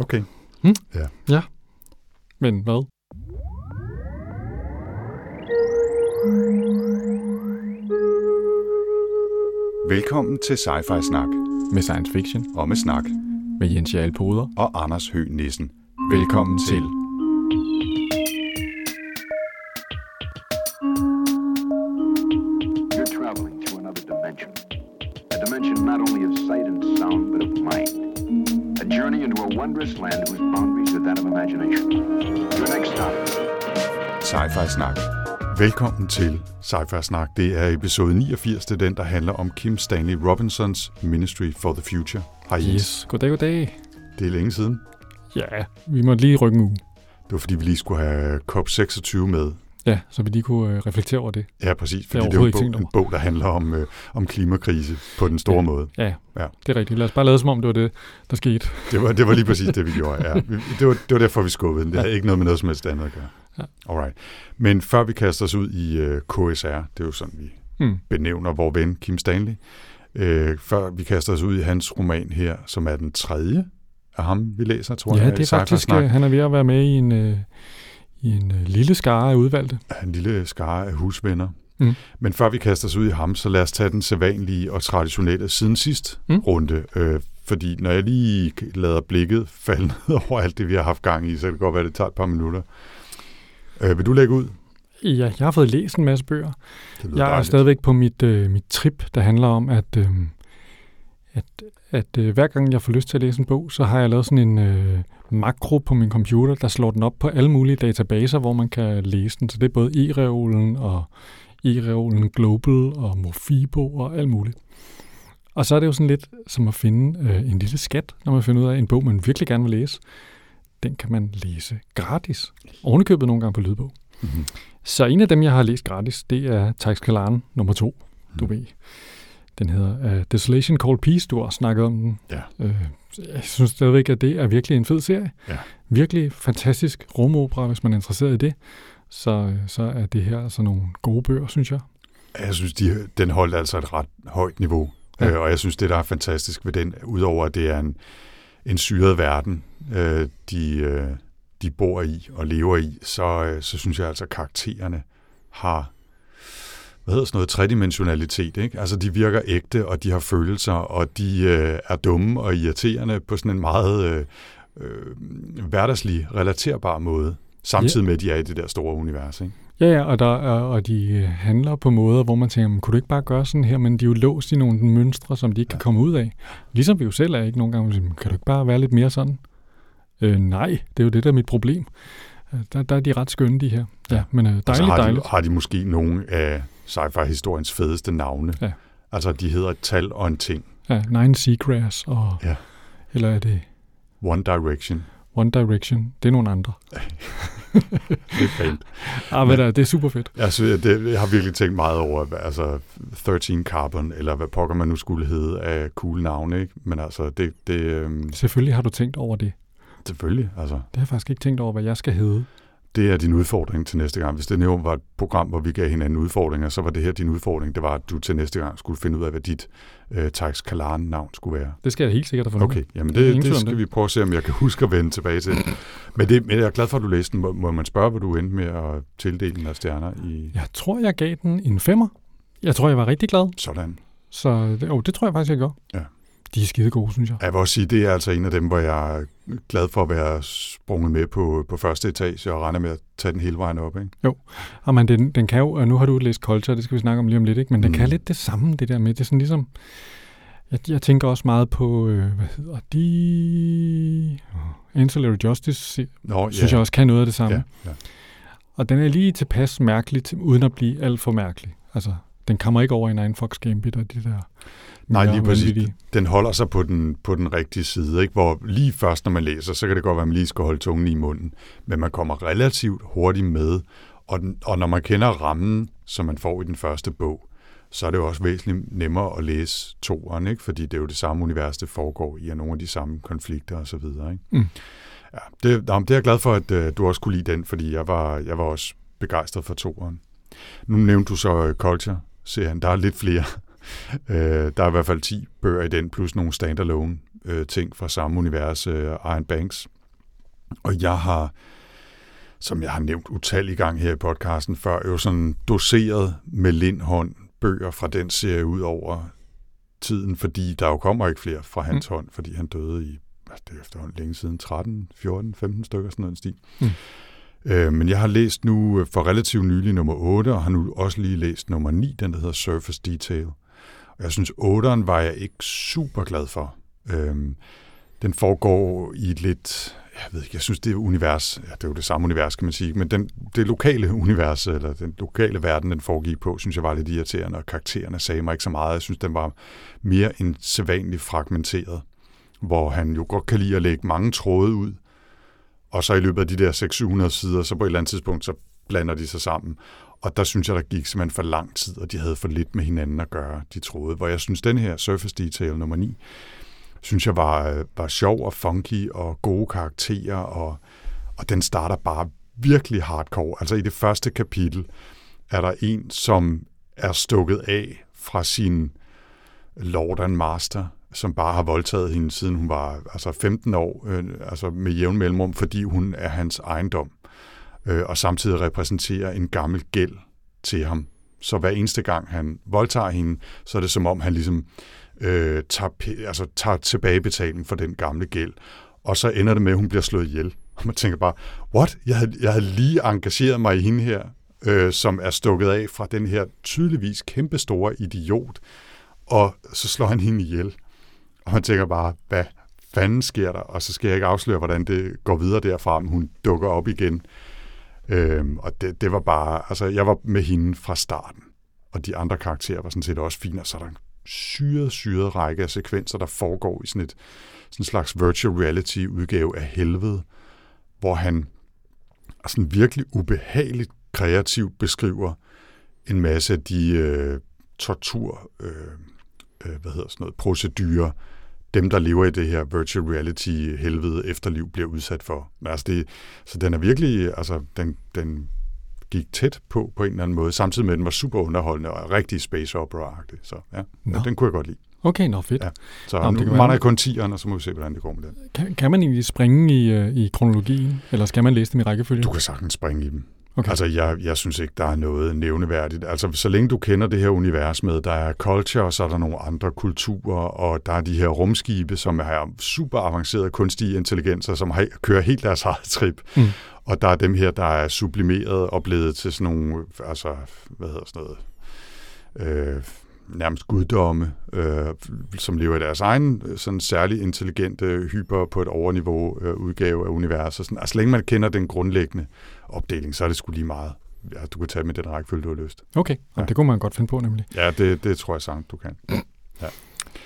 Okay. Hmm? Ja. Ja. Men hvad? Velkommen til Sci-Fi Snak Med science fiction. og med snak Med Jens Jarl Poder. og Anders Høgh Nissen. Velkommen til. You're Snak. Velkommen til Sci-Fi Snak. Det er episode 89, det er den, der handler om Kim Stanley Robinsons Ministry for the Future. Hej Jens. Yes. Goddag, goddag. Det er længe siden. Ja, vi måtte lige rykke en uge. Det var fordi, vi lige skulle have COP26 med. Ja, så vi lige kunne øh, reflektere over det. Ja, præcis. Fordi det er jo en bog, en bog, der handler om, øh, om klimakrise på den store Ja. måde. Ja, Ja. ja, det er rigtigt. Lad os bare lade som om, det var det, der skete. Det var, det var lige præcis det, vi gjorde. Ja. Det, var, det var derfor, vi skubbede den. Det havde ikke noget med noget som helst andet at gøre. Ja. Alright. Men før vi kaster os ud i øh, KSR, det er jo sådan, vi Mm. benævner vores ven Kim Stanley, øh, før vi kaster os ud i hans roman her, som er den tredje af ham, vi læser, tror Ja, jeg. det er faktisk, Sci-Fi-snak. øh, han er ved at være med i en, øh, i en øh, lille skare af udvalgte. en lille skare af husvenner. Mm. Men før vi kaster os ud i ham, så lad os tage den sædvanlige og traditionelle siden sidst Mm. runde. Øh, fordi når jeg lige lader blikket falde ned over alt det, vi har haft gang i, så kan det godt være, at det tager et par minutter. Øh, vil du lægge ud? Ja, jeg har fået læst en masse bøger. Jeg er dejligt. stadigvæk på mit, øh, mit trip, der handler om, at, øh, at, at øh, hver gang jeg får lyst til at læse en bog, så har jeg lavet sådan en øh, makro på min computer, der slår den op på alle mulige databaser, hvor man kan læse den. Så det er både e-reolen og e-reolen Global og Mofibo og alt muligt. Og så er det jo sådan lidt som at finde øh, en lille skat, når man finder ud af en bog, man virkelig gerne vil læse. Den kan man læse gratis. Ovenikøbet nogle gange på lydbog. Mm-hmm. Så en af dem, jeg har læst gratis, det er Tykes Kalan nummer to, du Mm. ved. Den hedder uh, Desolation Called Peace, du har snakket om den. Ja. Uh, jeg synes stadigvæk, at det er virkelig en fed serie. Ja. Virkelig fantastisk rumopera, hvis man er interesseret i det. Så, øh, så er det her altså nogle gode bøger, synes jeg. Jeg synes, de, den holdt altså et ret højt niveau. Ja. Øh, og jeg synes, det, der er fantastisk ved den, udover at det er en, en syret verden, øh, de, øh, de bor i og lever i, så, øh, så synes jeg altså, at karaktererne har hvad hedder sådan noget, tredimensionalitet. Ikke? Altså, de virker ægte, og de har følelser, og de øh, er dumme og irriterende på sådan en meget øh, øh, hverdagslig, relaterbar måde, samtidig med, at de er i det der store univers. Ikke? Ja, ja, og, der, er- og de øh, handler på måder, hvor man tænker, "Men kunne du ikke bare gøre sådan her? Men de er jo låst i nogle mønstre, som de ikke kan komme ud af. Ligesom vi jo selv er, ikke? Nogle gange, siger, kan du ikke bare være lidt mere sådan? Øh, nej, det er jo det, der er mit problem. Øh, Der, der er de ret skønne, de her. Ja, men øh, Og så dejligt, har de, dejligt. har de måske nogle af sci-fi-historiens fedeste navne. Ja. Altså, de hedder et tal og en ting. Ja, Nine Seagrass, og, Ja. eller er det One Direction. One Direction? Det er nogle andre. Det er pænt. Ah, hvad der, det er super fedt. Altså, det, jeg har virkelig tænkt meget over, altså 13 Carbon, eller hvad pokker man nu skulle hedde af cool navne, ikke? Men altså, det, det øhm, Selvfølgelig har du tænkt over det. selvfølgelig, altså, Det har jeg faktisk ikke tænkt over, hvad jeg skal hedde. Det er din udfordring til næste gang. Hvis det nu var et program, hvor vi gav hinanden udfordringer, så var det her din udfordring. Det var, at du til næste gang skulle finde ud af, hvad dit øh, Tax Kalan-navn skulle være. Det skal jeg helt sikkert have fundet. Okay, jamen det, det om skal det. vi prøve at se, om jeg kan huske at vende tilbage til. Men, det, men jeg er glad for, at du læste den. Må, må man spørge, hvor du endte med at tildele den af stjerner i Jeg tror, jeg gav den en femmer. Jeg tror, jeg var rigtig glad. sådan? Så det, oh, det tror jeg faktisk, jeg gjorde. Ja. De er skide gode, synes jeg. Jeg vil også sige, det er altså en af dem, hvor jeg er glad for at være sprunget med på, på første etage og regner med at tage den hele vejen op. Ikke? Og man, den, den kan jo, og nu har du læst Culture, det skal vi snakke om lige om lidt, ikke? men den Mm. kan lidt det samme, det der med, det er sådan ligesom, jeg, jeg tænker også meget på, øh, hvad hedder de, Ancillary Justice, Nå, synes jeg også kan noget af det samme. Ja, ja. Og den er lige tilpas mærkelig, til, uden at blive alt for mærkelig. Altså, den kommer ikke over i en Fox Gambit og de der Nej, lige præcis. vanvittige. Den holder sig på den, på den rigtige side, ikke? hvor lige først, når man læser, så kan det godt være, at man lige skal holde tungen i munden. Men man kommer relativt hurtigt med, og, den, og når man kender rammen, som man får i den første bog, så er det jo også væsentligt nemmere at læse toeren, ikke? fordi det er jo det samme univers, det foregår i, og nogle af de samme konflikter osv. Mm. Ja, det, nå, men det er jeg glad for, at uh, du også kunne lide den, fordi jeg var, jeg var også begejstret for toeren. Nu nævnte du så uh, Culture-serien. Der er lidt flere. Uh, der er i hvert fald 10 bøger i den, plus nogle standalone øh, ting fra samme univers, øh, Iron Banks. Og jeg har, som jeg har nævnt utallige gange her i podcasten før, jo sådan doseret med lindhånd bøger fra den serie ud over tiden, fordi der jo kommer ikke flere fra hans mm. hånd, fordi han døde i, det er efterhånden længe siden, 13, 14, 15 stykker, sådan noget stil. Mm. Øh, men jeg har læst nu øh, for relativt nylig nummer 8, og har nu også lige læst nummer 9, den der hedder Surface Detail. Og jeg synes, 8'eren var jeg ikke super glad for. Øhm, den foregår i et lidt, jeg ved ikke, jeg synes, det er univers, ja, det er jo det samme univers, kan man sige, men den, det lokale univers, eller den lokale verden, den foregik på, synes jeg var lidt irriterende, og karaktererne sagde mig ikke så meget. Jeg synes, den var mere end sædvanligt fragmenteret, hvor han jo godt kan lide at lægge mange tråde ud, og så i løbet af de der 600 sider, så på et eller andet tidspunkt, så blander de sig sammen. Og der synes jeg, der gik simpelthen for lang tid, og de havde for lidt med hinanden at gøre, de troede. Hvor jeg synes, den her Surface Detail nummer 9, synes jeg var, øh, var sjov og funky og gode karakterer, og, og den starter bare virkelig hardcore. Altså i det første kapitel er der en, som er stukket af fra sin Lord and Master, som bare har voldtaget hende, siden hun var altså 15 år, øh, altså med jævn mellemrum, fordi hun er hans ejendom, øh, og samtidig repræsenterer en gammel gæld til ham. Så hver eneste gang han voldtager hende, så er det som om han ligesom øh, tager, altså, tager tilbagebetaling for den gamle gæld. Og så ender det med, at hun bliver slået ihjel. Og man tænker bare, what? Jeg havde, jeg havde lige engageret mig i hende her, øh, som er stukket af fra den her tydeligvis kæmpestore idiot, og så slår han hende ihjel. Og man tænker bare, hvad fanden sker der? Og så skal jeg ikke afsløre, hvordan det går videre derfra, men hun dukker op igen. Øhm, og det, det var bare, altså jeg var med hende fra starten, og de andre karakterer var sådan set også fine, og så er der en syret, syret række af sekvenser, der foregår i sådan et sådan en slags virtual reality udgave af helvede, hvor han sådan virkelig ubehageligt kreativt beskriver en masse af de øh, tortur, øh, øh, hvad hedder sådan noget, procedurer, dem, der lever i det her virtual reality helvede efterliv, bliver udsat for. Altså det, så den er virkelig, altså den, den gik tæt på på en eller anden måde, samtidig med, at den var super underholdende og rigtig space opera-agtig. Så ja, ja, den kunne jeg godt lide. Okay, nå fedt. Ja. Så nå, nu det mangler kun 10'eren, og så må vi se, hvordan det går med den. Kan, kan man egentlig springe i, uh, i kronologien, eller skal man læse dem i rækkefølge? Du kan sagtens springe i dem. Okay. Altså, jeg, jeg synes ikke, der er noget nævneværdigt. Altså, så længe du kender det her univers med, der er culture, så er der nogle andre kulturer, og der er de her rumskibe, som er super avancerede kunstige intelligenser, som har, kører helt deres eget trip. Mm. Og der er dem her, der er sublimeret og blevet til sådan nogle, altså, hvad hedder sådan noget, øh, nærmest guddomme, øh, som lever i deres egen sådan særlig intelligente, hyper på et overniveau øh, udgave af universet. Sådan, altså, længe man kender den grundlæggende opdeling, så er det sgu lige meget. Ja, du kan tage med den rækkefølge, du har lyst. Okay, ja. det kunne man godt finde på nemlig. Ja, det, det tror jeg sangt, du kan. Ja.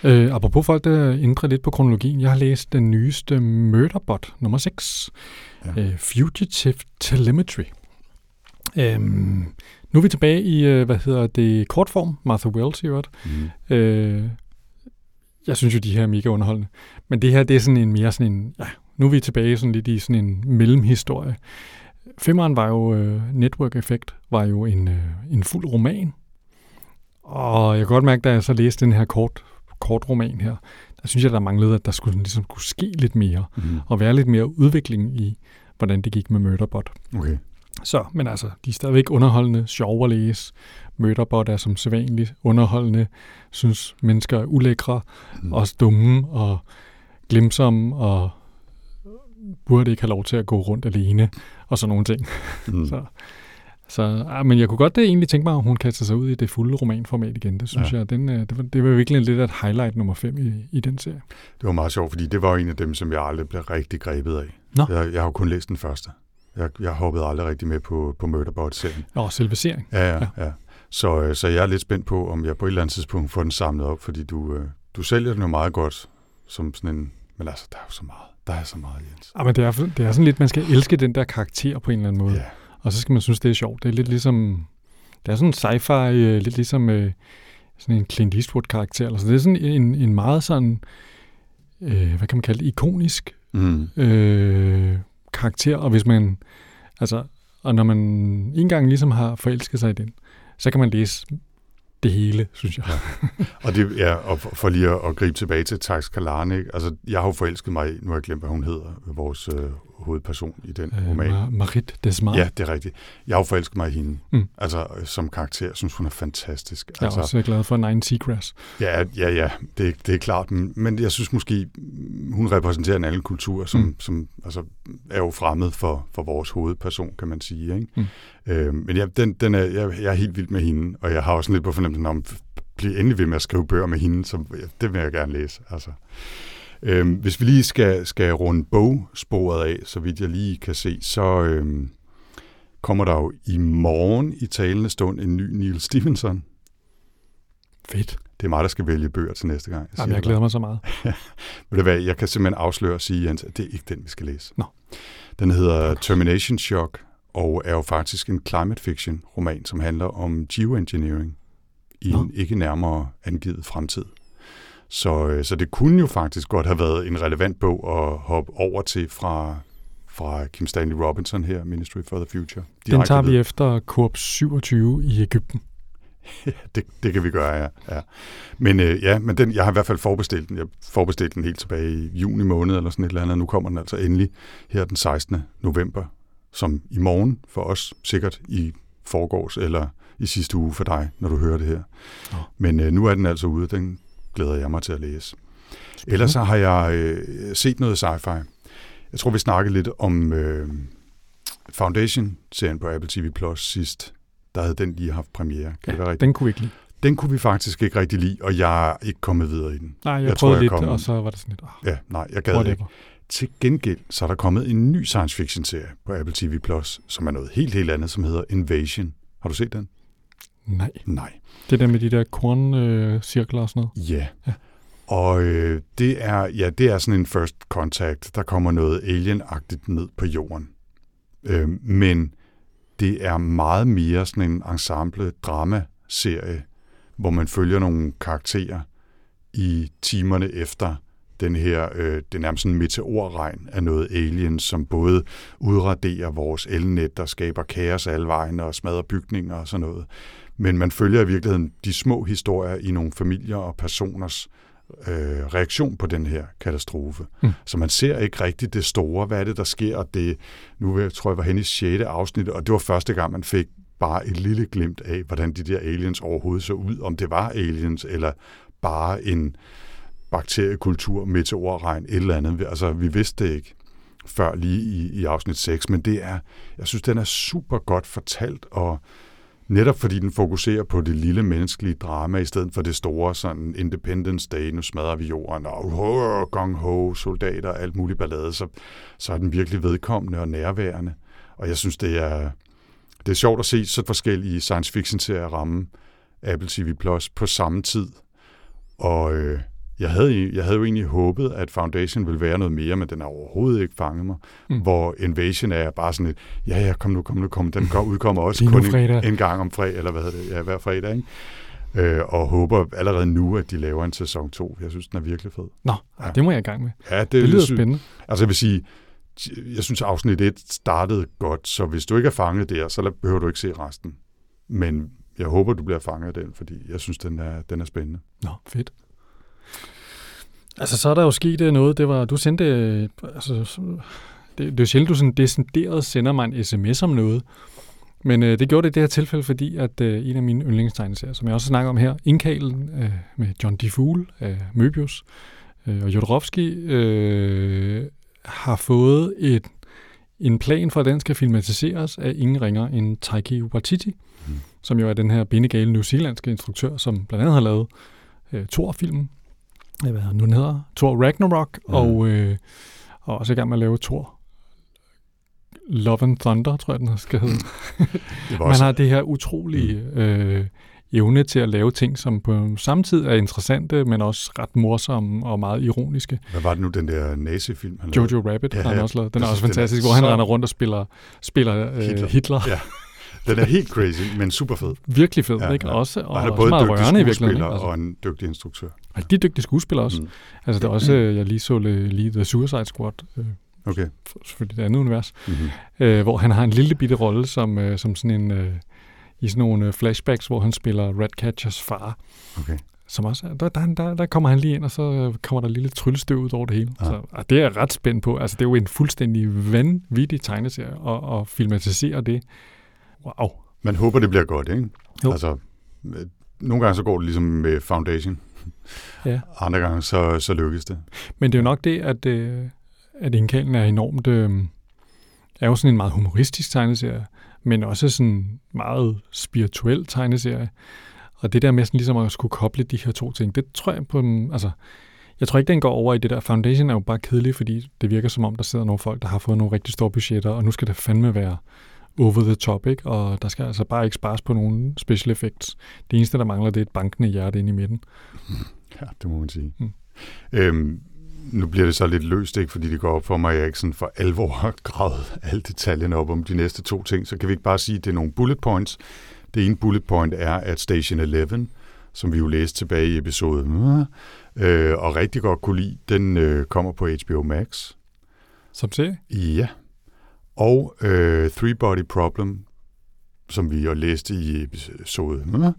Øh, apropos folk, der ændrer lidt på kronologien. Jeg har læst den nyeste Murderbot, nummer 6. Ja. Øh, Fugitive Telemetry. Øhm, nu er vi tilbage i, øh, hvad hedder det, kortform. Martha Wells i øvrigt. Mm. Øh, jeg synes jo, de her er mega underholdende. Men det her, det er sådan en mere sådan en, ja, nu er vi tilbage sådan lidt i sådan en mellemhistorie. Femmeren var jo, uh, Network Effect var jo en, uh, en fuld roman. Og jeg kan godt mærke, da jeg så læste den her kort, kort roman her, der synes jeg, der manglede, at der skulle, ligesom, kunne ske lidt mere, mm. og være lidt mere udvikling i, hvordan det gik med Murderbot. Okay. Så, men altså, de er stadigvæk underholdende, sjove at læse. Murderbot er som sædvanligt underholdende, synes mennesker er ulækre, mm. også dumme og glimsomme, og burde ikke have lov til at gå rundt alene, og sådan nogle ting. Mm. så, så, ja, men jeg kunne godt det egentlig tænke mig, at hun kaster sig ud i det fulde romanformat igen. Det synes ja. jeg, den, øh, det, var, det var virkelig lidt et highlight nummer 5 i, i den serie. Det var meget sjovt, fordi det var en af dem, som jeg aldrig blev rigtig grebet af. Nå. Jeg, jeg har jo kun læst den første. Jeg, jeg hoppede aldrig rigtig med på, på Murderbot-serien. Nå, selve serien. Ja, ja, ja. ja. Så, øh, så jeg er lidt spændt på, om jeg på et eller andet tidspunkt får den samlet op, fordi du, øh, du sælger den jo meget godt som sådan en... Men altså, der er jo så meget. Der er så meget, Jens. Ja, men det er, det er sådan lidt, man skal elske den der karakter på en eller anden måde. Ja. Og så skal man synes, det er sjovt. Det er lidt ligesom... Det er sådan en sci-fi, øh, lidt ligesom øh, sådan en Clint Eastwood-karakter. Altså, det er sådan en, en meget sådan... Øh, hvad kan man kalde det? Ikonisk mm. øh, karakter. Og hvis man... Altså, og når man en gang ligesom har forelsket sig i den, så kan man læse det hele, synes jeg. Ja. Og, det, ja, og for, for lige at, at gribe tilbage til Tax Kalarnik, altså jeg har jo forelsket mig nu har jeg glemt, hvad hun hedder, vores øh, hovedperson i den øh, roman. Mar- Marit Desmar. Ja, det er rigtigt. Jeg har forelsket mig i hende, Mm. altså øh, som karakter, jeg synes hun er fantastisk. Jeg er altså, også glad for Nine Seagrass. Ja, ja, ja, det, det er klart, men, men jeg synes måske, hun repræsenterer en anden kultur, som, Mm. som altså, er jo fremmed for, for vores hovedperson, kan man sige. Ikke? Mm. Øh, men ja, den, den er, jeg, jeg er helt vild med hende, og jeg har også lidt på fornemmelsen om, bliv endelig ved med at skrive bøger med hende, så ja, det vil jeg gerne læse. Altså. Øhm, hvis vi lige skal, skal runde bogsporet af, så vidt jeg lige kan se, så øhm, kommer der jo i morgen i talende stund en ny Neil Stevenson. Fedt. Det er mig, der skal vælge bøger til næste gang. Jamen, jeg glæder mig så meget. Ved du hvad, jeg kan simpelthen afsløre og sige, Jens, at det er ikke den, vi skal læse. Nå. Den hedder Termination Shock, og er jo faktisk en climate fiction roman, som handler om geoengineering i Nå. en ikke nærmere angivet fremtid. Så, øh, så det kunne jo faktisk godt have været en relevant bog at hoppe over til fra, fra Kim Stanley Robinson her, Ministry for the Future. Den Direkte tager vi ved- efter Korps 27 i Ægypten. det, det kan vi gøre, ja. ja. Men øh, ja, men den, jeg har i hvert fald forbestilt den. Jeg forbestilte den helt tilbage i juni måned eller sådan et eller andet. Nu kommer den altså endelig her den 16. november, som i morgen for os, sikkert i forgårs eller i sidste uge for dig, når du hører det her. Nå. Men øh, nu er den altså ude, den glæder jeg mig til at læse. Ellers så har jeg øh, set noget sci-fi. Jeg tror, vi snakkede lidt om øh, Foundation-serien på Apple TV Plus sidst. Der havde den lige haft premiere. Kan det være rigtigt? Den kunne vi ikke lide. Den kunne vi faktisk ikke rigtig lide, og jeg er ikke kommet videre i den. Nej, jeg, Jeg jeg tror, prøvede jeg lidt, kom- og så var det sådan lidt, oh, Ja, nej, jeg gad ikke. whatever. Til gengæld, så er der kommet en ny science fiction serie på Apple TV Plus, som er noget helt, helt andet, som hedder Invasion. Har du set den? Nej. Nej. Det der med de der korncirkler øh, cirkler og sådan noget. Ja. Ja. Og øh, det er ja, det er sådan en first contact. Der kommer noget alienagtigt ned på jorden. Øh, men det er meget mere sådan en ensemble dramaserie, hvor man følger nogle karakterer i timerne efter den her, øh, det er nærmest en meteorregn af noget alien, som både udraderer vores elnet, der skaber kaos alle vejen og smadrer bygninger og sådan noget. Men man følger i virkeligheden de små historier i nogle familier og personers øh, reaktion på den her katastrofe. Mm. Så man ser ikke rigtigt det store, hvad er det, der sker. Og det, nu tror jeg, var hen i 6. afsnit, og det var første gang, man fik bare et lille glimt af, hvordan de der aliens overhovedet så ud. Om det var aliens, eller bare en bakteriekultur, meteorregn, et eller andet. Altså, vi vidste det ikke før lige i, i afsnit 6, men det er, jeg synes, den er super godt fortalt, og netop fordi den fokuserer på det lille menneskelige drama, i stedet for det store sådan Independence Day, nu smadrer vi jorden, og ho, gong ho, soldater, alt muligt ballade, så, så er den virkelig vedkommende og nærværende. Og jeg synes, det er, det er sjovt at se så forskellige science fiction-serier ramme Apple TV Plus på samme tid. Og øh, jeg, havde, jeg havde jo egentlig håbet, at Foundation ville være noget mere, men den har overhovedet ikke fanget mig. Mm. Hvor Invasion er bare sådan et, ja, ja, kom nu, kom nu, kom. Den kom, udkommer også kun en, fredag. en gang om fredag, eller hvad hedder det, ja, hver fredag, ikke? Øh, og håber allerede nu, at de laver en sæson 2. Jeg synes, den er virkelig fed. Nå, Ja. det må jeg i gang med. Ja, det, Det lyder synes- spændende. Altså jeg vil sige, jeg synes afsnit 1 startede godt, så hvis du ikke er fanget der, så behøver du ikke se resten. Men jeg håber, du bliver fanget af den, fordi jeg synes, den er, den er spændende. Nå, fedt. Altså, så er der jo sket øh, noget. Det var, du sendte... øh, Altså, så- det, det er jo sjældent, du sådan decideret sender mig en sms om noget. Men øh, det gjorde det i det her tilfælde, fordi at øh, en af mine yndlingstegneserier, som jeg også snakker om her, Indkalen øh, med John D. Fool af Möbius øh, og Jodorowsky, øh, har fået et, en plan for, at den skal filmatiseres af ingen ringer end Taiki Waititi, Mm. som jo er den her bindegale newzealandske instruktør, som blandt andet har lavet øh, Thor-filmen, øh, hvad nu den hedder, Thor Ragnarok, Mm. mm. og, øh, og også i gang med at lave Thor Love and Thunder, tror jeg, den skal hedde. Det Man har det her utrolige øh, evne til at lave ting, som på samme tid er interessante, men også ret morsomme og meget ironiske. Hvad var det nu, den der nazi-film? han lavede? Jojo Rabbit Ja, har han også lavet. Den er også den er fantastisk, hvor han så- render rundt og spiller, spiller øh, Hitler. Hitler. Ja. Den er helt crazy, men super fed. Virkelig fed, Ja, ikke? ja. Også, og, Og han er også både meget dygtig rørende i virkeligheden. skuespiller Ikke? Altså, og en dygtig instruktør. Rigtig dygtig skuespiller også. Mm. Altså, det er også, øh, jeg lige så lige The Suicide Squad, øh, Okay. for- selvfølgelig det andet univers, Mm-hmm. øh, hvor han har en lille bitte rolle som, øh, som sådan en, øh, i sådan nogle øh, flashbacks, hvor han spiller Ratcatchers far. Okay. Som også, er- der, der, der, der kommer han lige ind, og så øh, kommer der lille tryllestøv ud over det hele. Ja. Så, og det er jeg ret spændt på. Altså, det er jo en fuldstændig vanvittig tegneserie, og, og filmatisere det. Wow. Man håber, det bliver godt, ikke? Jo. Altså, nogle gange så går det ligesom med Foundation. Ja. Andre gange så, så lykkes det. Men det er jo nok det, at, øh, at Inkalen er enormt... Øh, er jo sådan en meget humoristisk tegneserie, men også sådan meget spirituel tegneserie. Og det der med sådan ligesom at skulle koble de her to ting, det tror jeg på en, altså, jeg tror ikke, den går over i det der. Foundation er jo bare kedelig, fordi det virker som om, der sidder nogle folk, der har fået nogle rigtig store budgetter, og nu skal det fandme være over the top, ikke? Og der skal altså bare ikke spares på nogen special effects. Det eneste, der mangler, det er et bankende hjerte inde i midten. Ja, det må man sige. Mm. Øhm, nu bliver det så lidt løst, ikke, fordi det går op for mig, at jeg ikke sådan for alvor har gravet alle detaljerne op om de næste to ting. Så kan vi ikke bare sige, at det er nogle bullet points. Det ene bullet point er, at Station 11, som vi jo læste tilbage i episode, øh, og rigtig godt kunne lide, den øh, kommer på HBO Max. Som serie? Ja. Og øh, Three Body Problem, som vi jo læste i episode,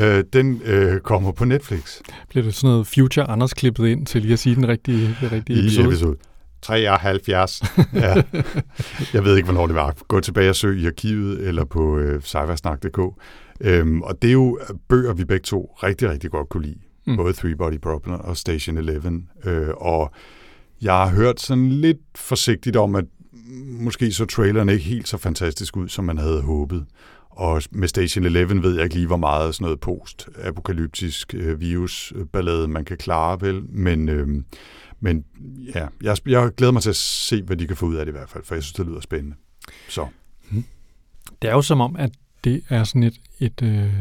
øh, den øh, kommer på Netflix. Bliver det sådan noget future Anders klippet ind til lige at sige den rigtige, det rigtige i episode? episode 73. ja. Jeg ved ikke, hvornår det var. Gå tilbage og søg i arkivet eller på øh, cybersnak.dk. Øhm, og det er jo bøger, vi begge to rigtig, rigtig godt kunne lide. Mm. Både Three Body Problem og Station 11. Øh, og jeg har hørt sådan lidt forsigtigt om, at måske så traileren ikke helt så fantastisk ud, som man havde håbet. Og med Station 11 ved jeg ikke lige, hvor meget sådan noget post-apokalyptisk øh, virusballade man kan klare, vel? Men, øh, men ja, jeg, jeg glæder mig til at se, hvad de kan få ud af det i hvert fald, for jeg synes, det lyder spændende. Så, hmm. Det er jo som om, at det er sådan et, et øh,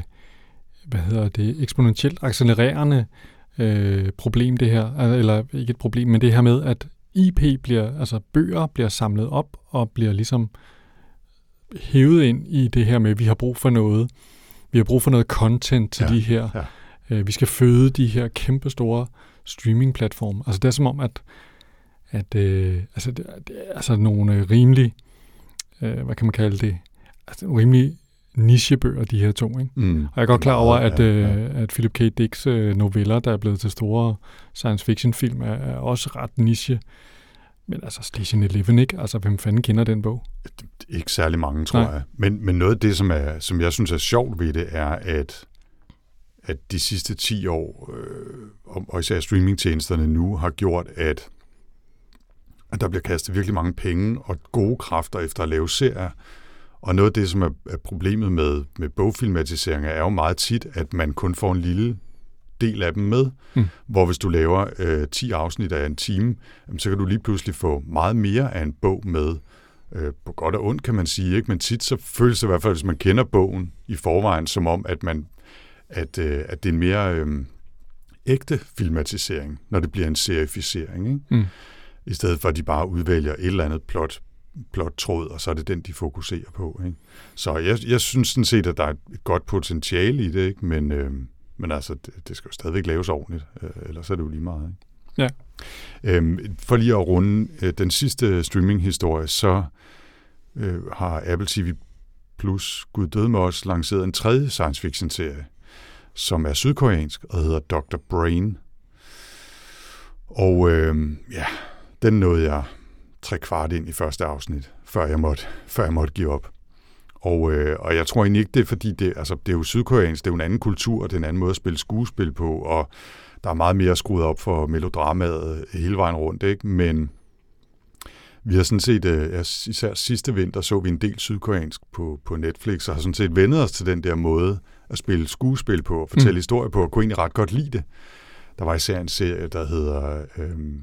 hvad hedder det, eksponentielt accelererende øh, problem, det her. Eller ikke et problem, men det her med, at IP bliver, altså bøger bliver samlet op og bliver ligesom hævet ind i det her med, at vi har brug for noget. Vi har brug for noget content til Ja, de her. ja. Øh, vi skal føde de her kæmpe store streaming-platforme. Altså det er som om, at, at øh, altså, det, er- det er altså nogle rimelig, øh, hvad kan man kalde det, altså rimelig nichebøger, de her to. Ikke? mm, Og jeg er godt klar over, at, Ja, øh, ja. at Philip K. Dicks øh, noveller, der er blevet til store science fiction film, er, er også ret niche. Men altså Station 11, ikke? Altså, hvem fanden kender den bog? ikke særlig mange, tror Nej. jeg. Men, men noget af det, som, er, som jeg synes er sjovt ved det, er, at, at de sidste 10 år, øh, og- og især streamingtjenesterne nu, har gjort, at, at der bliver kastet virkelig mange penge og gode kræfter efter at lave serier. Og noget af det, som er, problemet med, med bogfilmatiseringer, er jo meget tit, at man kun får en lille del af dem med. Mm. Mm. Hvor hvis du laver øh, 10 afsnit af en time, jamen, så kan du lige pludselig få meget mere af en bog med. Øh, på godt og ondt, kan man sige. Ikke? Men tit så føles det i hvert fald, hvis man kender bogen i forvejen, som om, at, man, at, øh, at det er en mere øh, ægte filmatisering, når det bliver en serificering. Ikke? Mm. I stedet for, at de bare udvælger et eller andet plot, plot tråd, og så er det den, de fokuserer på. Ikke? Så jeg, jeg synes sådan set, at der er et godt potentiale i det, ikke? Men, øh, men altså, det, det skal jo stadigvæk laves ordentligt, øh, ellers er det jo lige meget. Ikke? Ja. Øhm, for lige at runde øh, den sidste streaming-historie, så øh, har Apple TV Plus, Gud døde med os, lanceret en tredje science fiction-serie, som er sydkoreansk og hedder Dr. Brain. Og øh, ja, den nåede jeg tre kvart ind i første afsnit, før jeg måtte, før jeg måtte give op. Og, øh, og jeg tror egentlig ikke, det er fordi, det, altså, det er jo sydkoreansk, det er jo en anden kultur, det er en anden måde at spille skuespil på, og der er meget mere skruet op for melodramaet hele vejen rundt, ikke? Men vi har sådan set, øh, især sidste vinter, så vi en del sydkoreansk på, på Netflix, og har sådan set vendet os til den der måde at spille skuespil på, og fortælle Mm. historie på, og kunne egentlig ret godt lide det. Der var især en serie, der hedder øhm,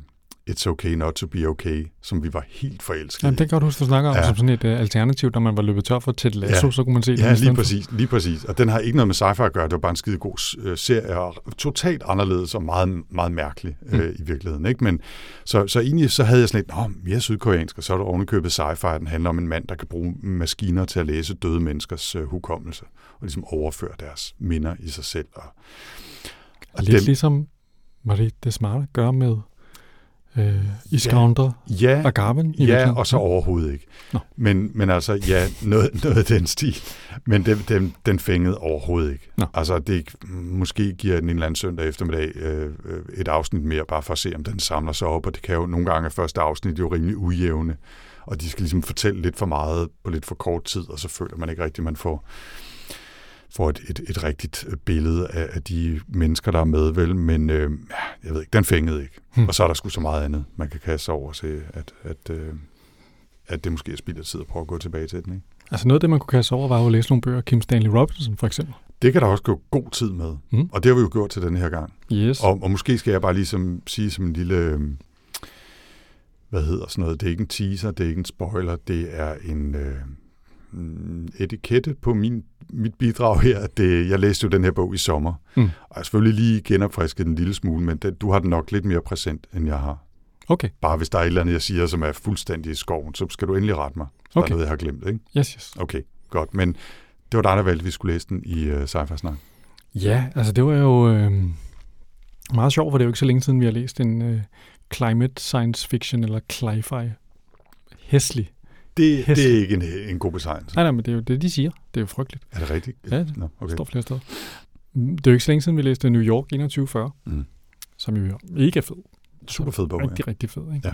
It's Okay Not To Be Okay, som vi var helt forelskede Jamen, det kan godt huske, du snakker om, ja. Ja. som sådan et uh, alternativ, når man var løbet tør for Ted Lasso, Ja. så kunne man se den. i Ja, lige præcis, lige præcis. Og den har ikke noget med sci-fi at gøre. Det var bare en skide god øh, serie, og totalt anderledes og meget, meget mærkelig øh, Mm. i virkeligheden. Ikke? Men, så, så egentlig så havde jeg sådan lidt, nå, mere sydkoreansk, og så er der ovenikøbet sci-fi, den handler om en mand, der kan bruge maskiner til at læse døde menneskers øh, hukommelse, og ligesom overføre deres minder i sig selv. Og, Og lidt den- ligesom Marie det smarte gør med Øh, Iskander Ja, Agaven? i ja virkeligheden? og så overhovedet ikke. Nå. Men, men altså, ja, noget, noget af den stil. Men den, den, den fængede overhovedet ikke. Nå. Altså, det måske giver den en eller anden søndag eftermiddag øh, et afsnit mere, bare for at se, om den samler sig op. Og det kan jo nogle gange, første afsnit jo rimelig ujævne. Og de skal ligesom fortælle lidt for meget på lidt for kort tid, og så føler man ikke rigtigt, man får, får et, et, et rigtigt billede af, af de mennesker, der er med, vel? Men øh, ja, jeg ved ikke, den fængede ikke. Hmm. Og så er der sgu så meget andet, man kan kaste sig over til, at, at, øh, at det måske er spild af tid at prøve at gå tilbage til den. Ikke? Altså noget af det, man kunne kaste over, var jo at læse nogle bøger af Kim Stanley Robinson, for eksempel. Det kan der også gå god tid med, Mm. og det har vi jo gjort til den her gang. Yes. Og, og måske skal jeg bare ligesom sige som en lille, øh, hvad hedder sådan noget, det er ikke en teaser, det er ikke en spoiler, det er en øh, etikette på min, mit bidrag her. Det, jeg læste jo den her bog i sommer, Mm. og jeg har selvfølgelig lige genopfrisket den en lille smule, men det, du har den nok lidt mere præsent, end jeg har. Okay, Bare hvis der er et eller andet, jeg siger, som er fuldstændig i skoven, så skal du endelig rette mig. Hvis Der Okay. er noget, jeg har glemt, ikke? yes, yes. Okay, godt. Men det var dig, der valgte, at vi skulle læse den i uh, sci snak Ja, altså det var jo øh, meget sjovt, for det er jo ikke så længe siden, vi har læst en øh, climate science fiction, eller cli-fi. Hæslig. Det, det er ikke en, en god betegnelse. Nej, nej, men det er jo det, de siger. Det er jo frygteligt. Er det rigtigt? Ja, det Nå, okay. står flere steder. Det er jo ikke så længe siden, vi læste New York 2140, Mm. som jo er mega fed. Super fed bog, ja. Rigtig, rigtig fed, ikke?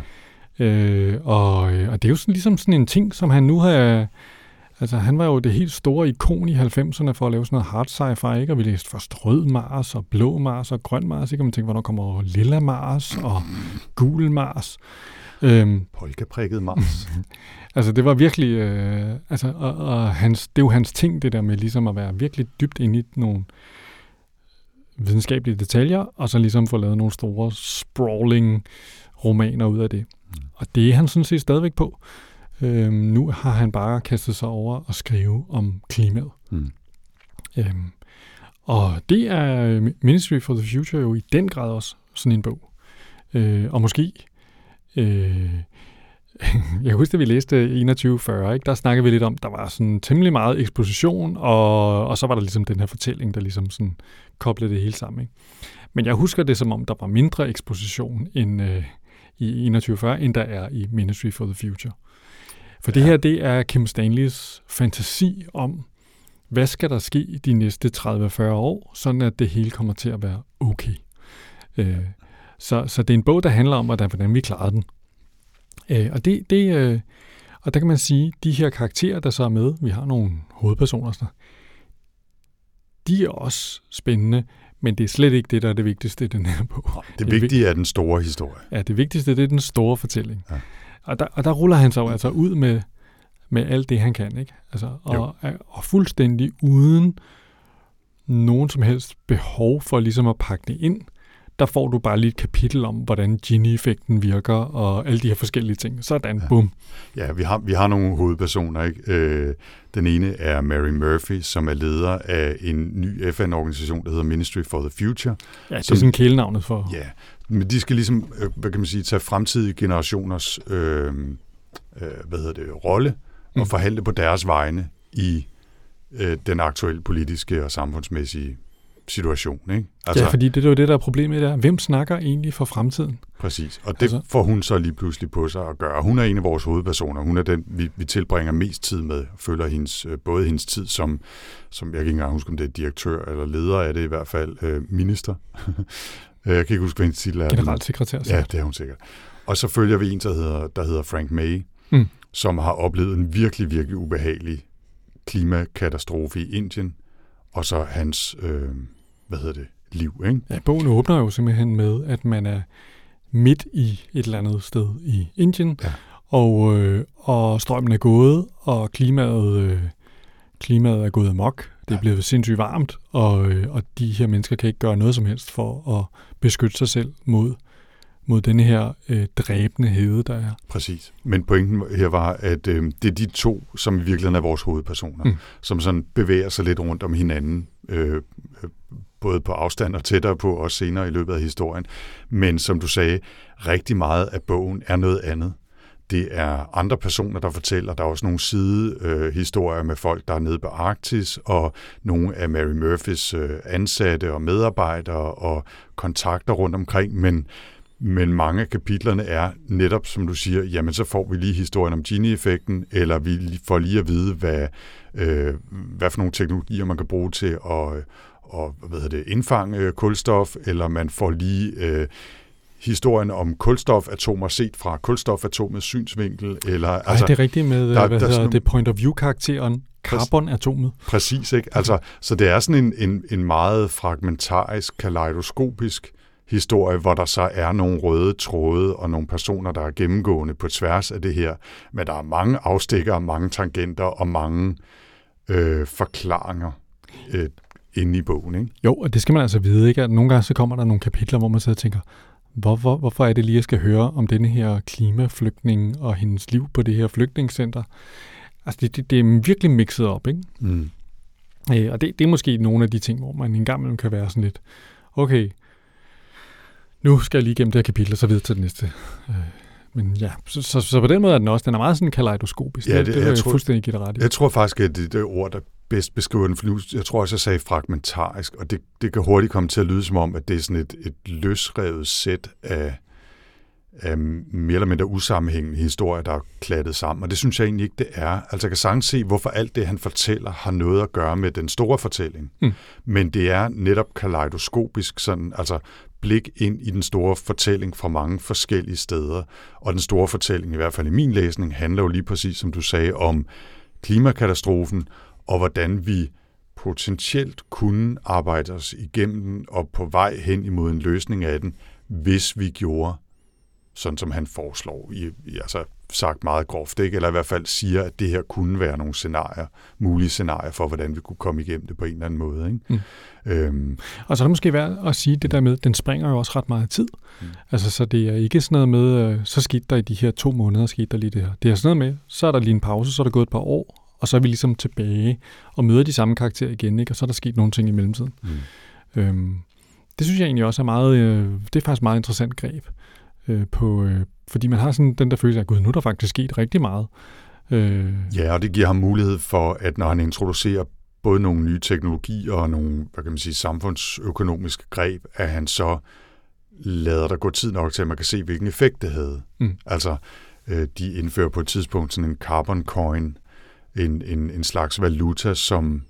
Ja. Øh, og, øh, og det er jo sådan, ligesom sådan en ting, som han nu har... Altså, han var jo det helt store ikon i 90'erne for at lave sådan noget hard sci-fi, ikke? Og vi læste først rød Mars, og blå Mars, og grøn Mars, ikke? Og man tænkte, hvornår kommer lilla Mars, og gul Mars. Øhm, Polkaprikket Mars. altså, det var virkelig... Øh, altså, og, og hans, det er jo hans ting, det der med ligesom at være virkelig dybt inde i nogle videnskabelige detaljer, og så ligesom få lavet nogle store sprawling romaner ud af det. Mm. Og det er han sådan set stadigvæk på. Øhm, nu har han bare kastet sig over og skrive om klimaet. Mm. Øhm, og det er øh, Ministry for the Future jo i den grad også sådan en bog. Øh, og måske... Øh, jeg kan huske, at vi læste 2140, ikke? der snakkede vi lidt om, der var sådan temmelig meget eksposition, og, og så var der ligesom den her fortælling, der ligesom sådan koblede det hele sammen. Ikke? Men jeg husker det som om, der var mindre eksposition end, øh, i 2140, end der er i Ministry for the Future. For ja. det her, det er Kim Stanleys fantasi om, hvad skal der ske de næste 30-40 år, sådan at det hele kommer til at være okay. Øh, så, så det er en bog, der handler om, hvordan, hvordan vi klarer den. Øh, og, det, det, øh, og der kan man sige, de her karakterer, der så er med, vi har nogle hovedpersoner, sådan, de er også spændende, men det er slet ikke det, der er det vigtigste i den her bog. Det vigtige er den store historie. Ja, det vigtigste, det er den store fortælling. Ja. Og, der, og der ruller han sig jo altså ud med, med alt det, han kan, ikke? Altså, Jo. og, og fuldstændig uden nogen som helst behov for ligesom at pakke det ind, der får du bare lige et kapitel om, hvordan Gini-effekten virker, og alle de her forskellige ting. Sådan, Ja. bum. Ja, vi har, vi har nogle hovedpersoner. Ikke? Øh, den ene er Mary Murphy, som er leder af en ny FN-organisation, der hedder Ministry for the Future. Ja, det er Som- sådan kælenavnet for... Ja, men de skal ligesom, øh, hvad kan man sige, tage fremtidige generationers, øh, øh, hvad hedder det, rolle og Mm. forhandle på deres vegne i øh, den aktuelle politiske og samfundsmæssige situation. Ikke? Altså, ja, fordi det er jo det, der er problemet der. Hvem snakker egentlig for fremtiden? Præcis, og det Altså- får hun så lige pludselig på sig at gøre. Hun er en af vores hovedpersoner. Hun er den, vi, vi tilbringer mest tid med. Følger hendes, øh, både hendes tid som, som, jeg kan ikke engang huske, om det er direktør eller leder af det i hvert fald, øh, minister. Øh, jeg kan ikke huske, hvad hendes titel er. Generalsekretær. Ja, det er hun sikkert. Og så følger vi en, der hedder, der hedder Frank May, Mm. som har oplevet en virkelig, virkelig ubehagelig klimakatastrofe i Indien, og så hans, øh, hvad hedder det, liv, ikke? Ja, bogen åbner jo simpelthen med, at man er midt i et eller andet sted i Indien, Ja. og, øh, og strømmen er gået, og klimaet, øh, klimaet er gået amok. Det er blevet sindssygt varmt, og, øh, og de her mennesker kan ikke gøre noget som helst for at beskytte sig selv mod, mod denne her øh, dræbende hede, der er. Præcis. Men pointen her var, at øh, det er de to, som i virkeligheden er vores hovedpersoner, Mm. som sådan bevæger sig lidt rundt om hinanden, øh, øh, både på afstand og tættere på, også senere i løbet af historien. Men som du sagde, rigtig meget af bogen er noget andet. Det er andre personer, der fortæller. Der er også nogle sidehistorier øh, med folk, der er nede på Arktis, og nogle af Mary Murphys øh, ansatte og medarbejdere og kontakter rundt omkring. Men, Men mange af kapitlerne er netop, som du siger, jamen så får vi lige historien om Gini-effekten, eller vi får lige at vide, hvad, øh, hvad for nogle teknologier man kan bruge til at og, hvad hedder det, indfange øh, kulstof, eller man får lige øh, historien om kulstofatomer set fra kulstofatomets synsvinkel. Eller, Ej, altså, det er rigtigt med, der, hvad der, hedder det, point of view-karakteren, carbonatomet. Præcis, ikke? Altså, så det er sådan en, en, en meget fragmentarisk, kaleidoskopisk historie, hvor der så er nogle røde tråde og nogle personer, der er gennemgående på tværs af det her. Men der er mange afstikker, mange tangenter og mange øh, forklaringer øh, inde i bogen. Ikke? Jo, og det skal man altså vide, ikke? at nogle gange så kommer der nogle kapitler, hvor man sidder og tænker, hvorfor, hvorfor er det lige, at jeg skal høre om denne her klimaflygtning og hendes liv på det her flygtningscenter? Altså, det, det, det er virkelig mixet op, ikke? Mm. Øh, og det, det er måske nogle af de ting, hvor man en gang kan være sådan lidt, okay, nu skal jeg lige gennem det her kapitel, og så videre til det næste. Øh, men ja, så, så, så på den måde er den også, den er meget sådan kaleidoskopisk. Ja, det, det, det jeg, jeg tror, fuldstændig give ret i. Jeg tror faktisk, at det, det ord, der bedst beskriver den, for nu, jeg tror også, jeg sagde fragmentarisk, og det, det kan hurtigt komme til at lyde som om, at det er sådan et, et løsrevet sæt af, af mere eller mindre usammenhængende historier, der er klattet sammen, og det synes jeg egentlig ikke, det er. Altså jeg kan sagtens se, hvorfor alt det, han fortæller, har noget at gøre med den store fortælling. Mm. Men det er netop kaleidoskopisk, sådan, altså blik ind i den store fortælling fra mange forskellige steder. Og den store fortælling, i hvert fald i min læsning, handler jo lige præcis, som du sagde, om klimakatastrofen, og hvordan vi potentielt kunne arbejde os igennem den og på vej hen imod en løsning af den, hvis vi gjorde sådan som han foreslår, i, i, altså sagt meget groft, ikke? eller i hvert fald siger, at det her kunne være nogle scenarier, mulige scenarier for, hvordan vi kunne komme igennem det på en eller anden måde. Ikke? Mm. Øhm. Og så er det måske værd at sige det der med, den springer jo også ret meget tid. Mm. Altså, så det er ikke sådan noget med, øh, så skete der i de her to måneder, skete der lige det her. Det er sådan noget med, så er der lige en pause, så er der gået et par år, og så er vi ligesom tilbage og møder de samme karakterer igen, ikke? og så er der sket nogle ting i mellemtiden. Mm. Øhm, det synes jeg egentlig også er meget, øh, det er faktisk meget interessant greb øh, på, øh, fordi man har sådan den der følelse af, gud, nu er der faktisk sket rigtig meget. Øh. Ja, og det giver ham mulighed for, at når han introducerer både nogle nye teknologier og nogle, hvad kan man sige, samfundsøkonomiske greb, at han så lader der gå tid nok til, at man kan se, hvilken effekt det havde. Mm. Altså, øh, de indfører på et tidspunkt sådan en carbon coin, en, en, en slags valuta, som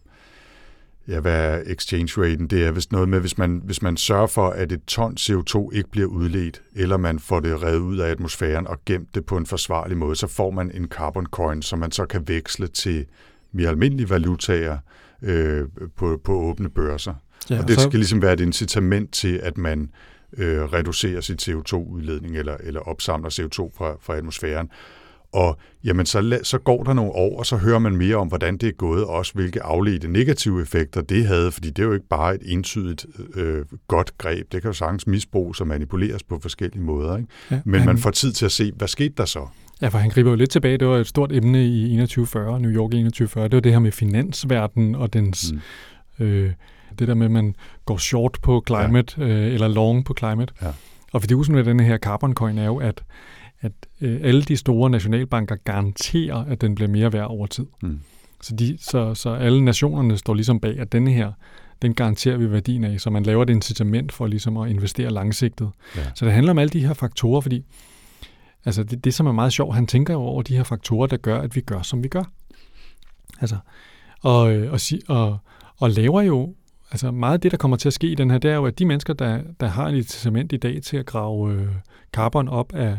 ja, hvad er exchange raten? Det er vist noget med, hvis man, hvis man sørger for, at et ton CO2 ikke bliver udledt, eller man får det revet ud af atmosfæren og gemt det på en forsvarlig måde, så får man en carbon coin, som man så kan veksle til mere almindelige valutaer øh, på, på åbne børser. Ja, og det skal ligesom være et incitament til, at man øh, reducerer sit CO2-udledning eller, eller opsamler CO2 fra, fra atmosfæren. Og jamen, så, så går der nogle år, og så hører man mere om, hvordan det er gået, og også hvilke afledte negative effekter det havde, fordi det er jo ikke bare et entydigt øh, godt greb. Det kan jo sagtens misbruges og manipuleres på forskellige måder. Ikke? Ja, Men han, man får tid til at se, hvad skete der så? Ja, for han griber jo lidt tilbage. Det var et stort emne i 2140, New York 2140. Det var det her med finansverdenen og dens... Mm. Øh, det der med, at man går short på climate, ja. øh, eller long på climate. Ja. Og fidusen med den her carbon coin er jo, at at øh, alle de store nationalbanker garanterer, at den bliver mere værd over tid. Mm. Så, de, så, så alle nationerne står ligesom bag, at denne her, den garanterer vi værdien af, så man laver et incitament for ligesom at investere langsigtet. Ja. Så det handler om alle de her faktorer, fordi altså det, det, som er meget sjovt, han tænker jo over de her faktorer, der gør, at vi gør, som vi gør. Altså, og, øh, og, og, og laver jo, altså meget af det, der kommer til at ske i den her, det er jo, at de mennesker, der, der har et incitament i dag til at grave øh, carbon op af,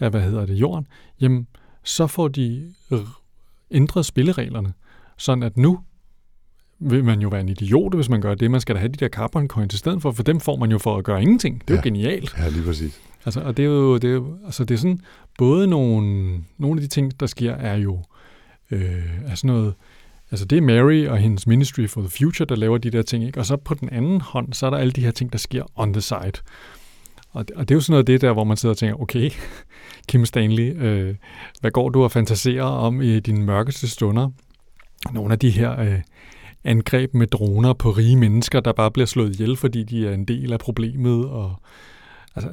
af, hvad hedder det, jorden, jamen, så får de ændret spillereglerne, sådan at nu vil man jo være en idiot, hvis man gør det. Man skal da have de der carbon coins i stedet for, for dem får man jo for at gøre ingenting. Det er ja. jo genialt. Ja, lige præcis. Altså, og det er jo, det er jo, altså det er sådan, både nogle, nogle af de ting, der sker, er jo øh, er sådan noget, altså det er Mary og hendes Ministry for the Future, der laver de der ting, ikke? og så på den anden hånd, så er der alle de her ting, der sker on the side. Og det, og det er jo sådan noget af det der, hvor man sidder og tænker, okay, Kim Stanley, øh, hvad går du og fantaserer om i dine mørkeste stunder? Nogle af de her øh, angreb med droner på rige mennesker, der bare bliver slået ihjel, fordi de er en del af problemet. Og, altså,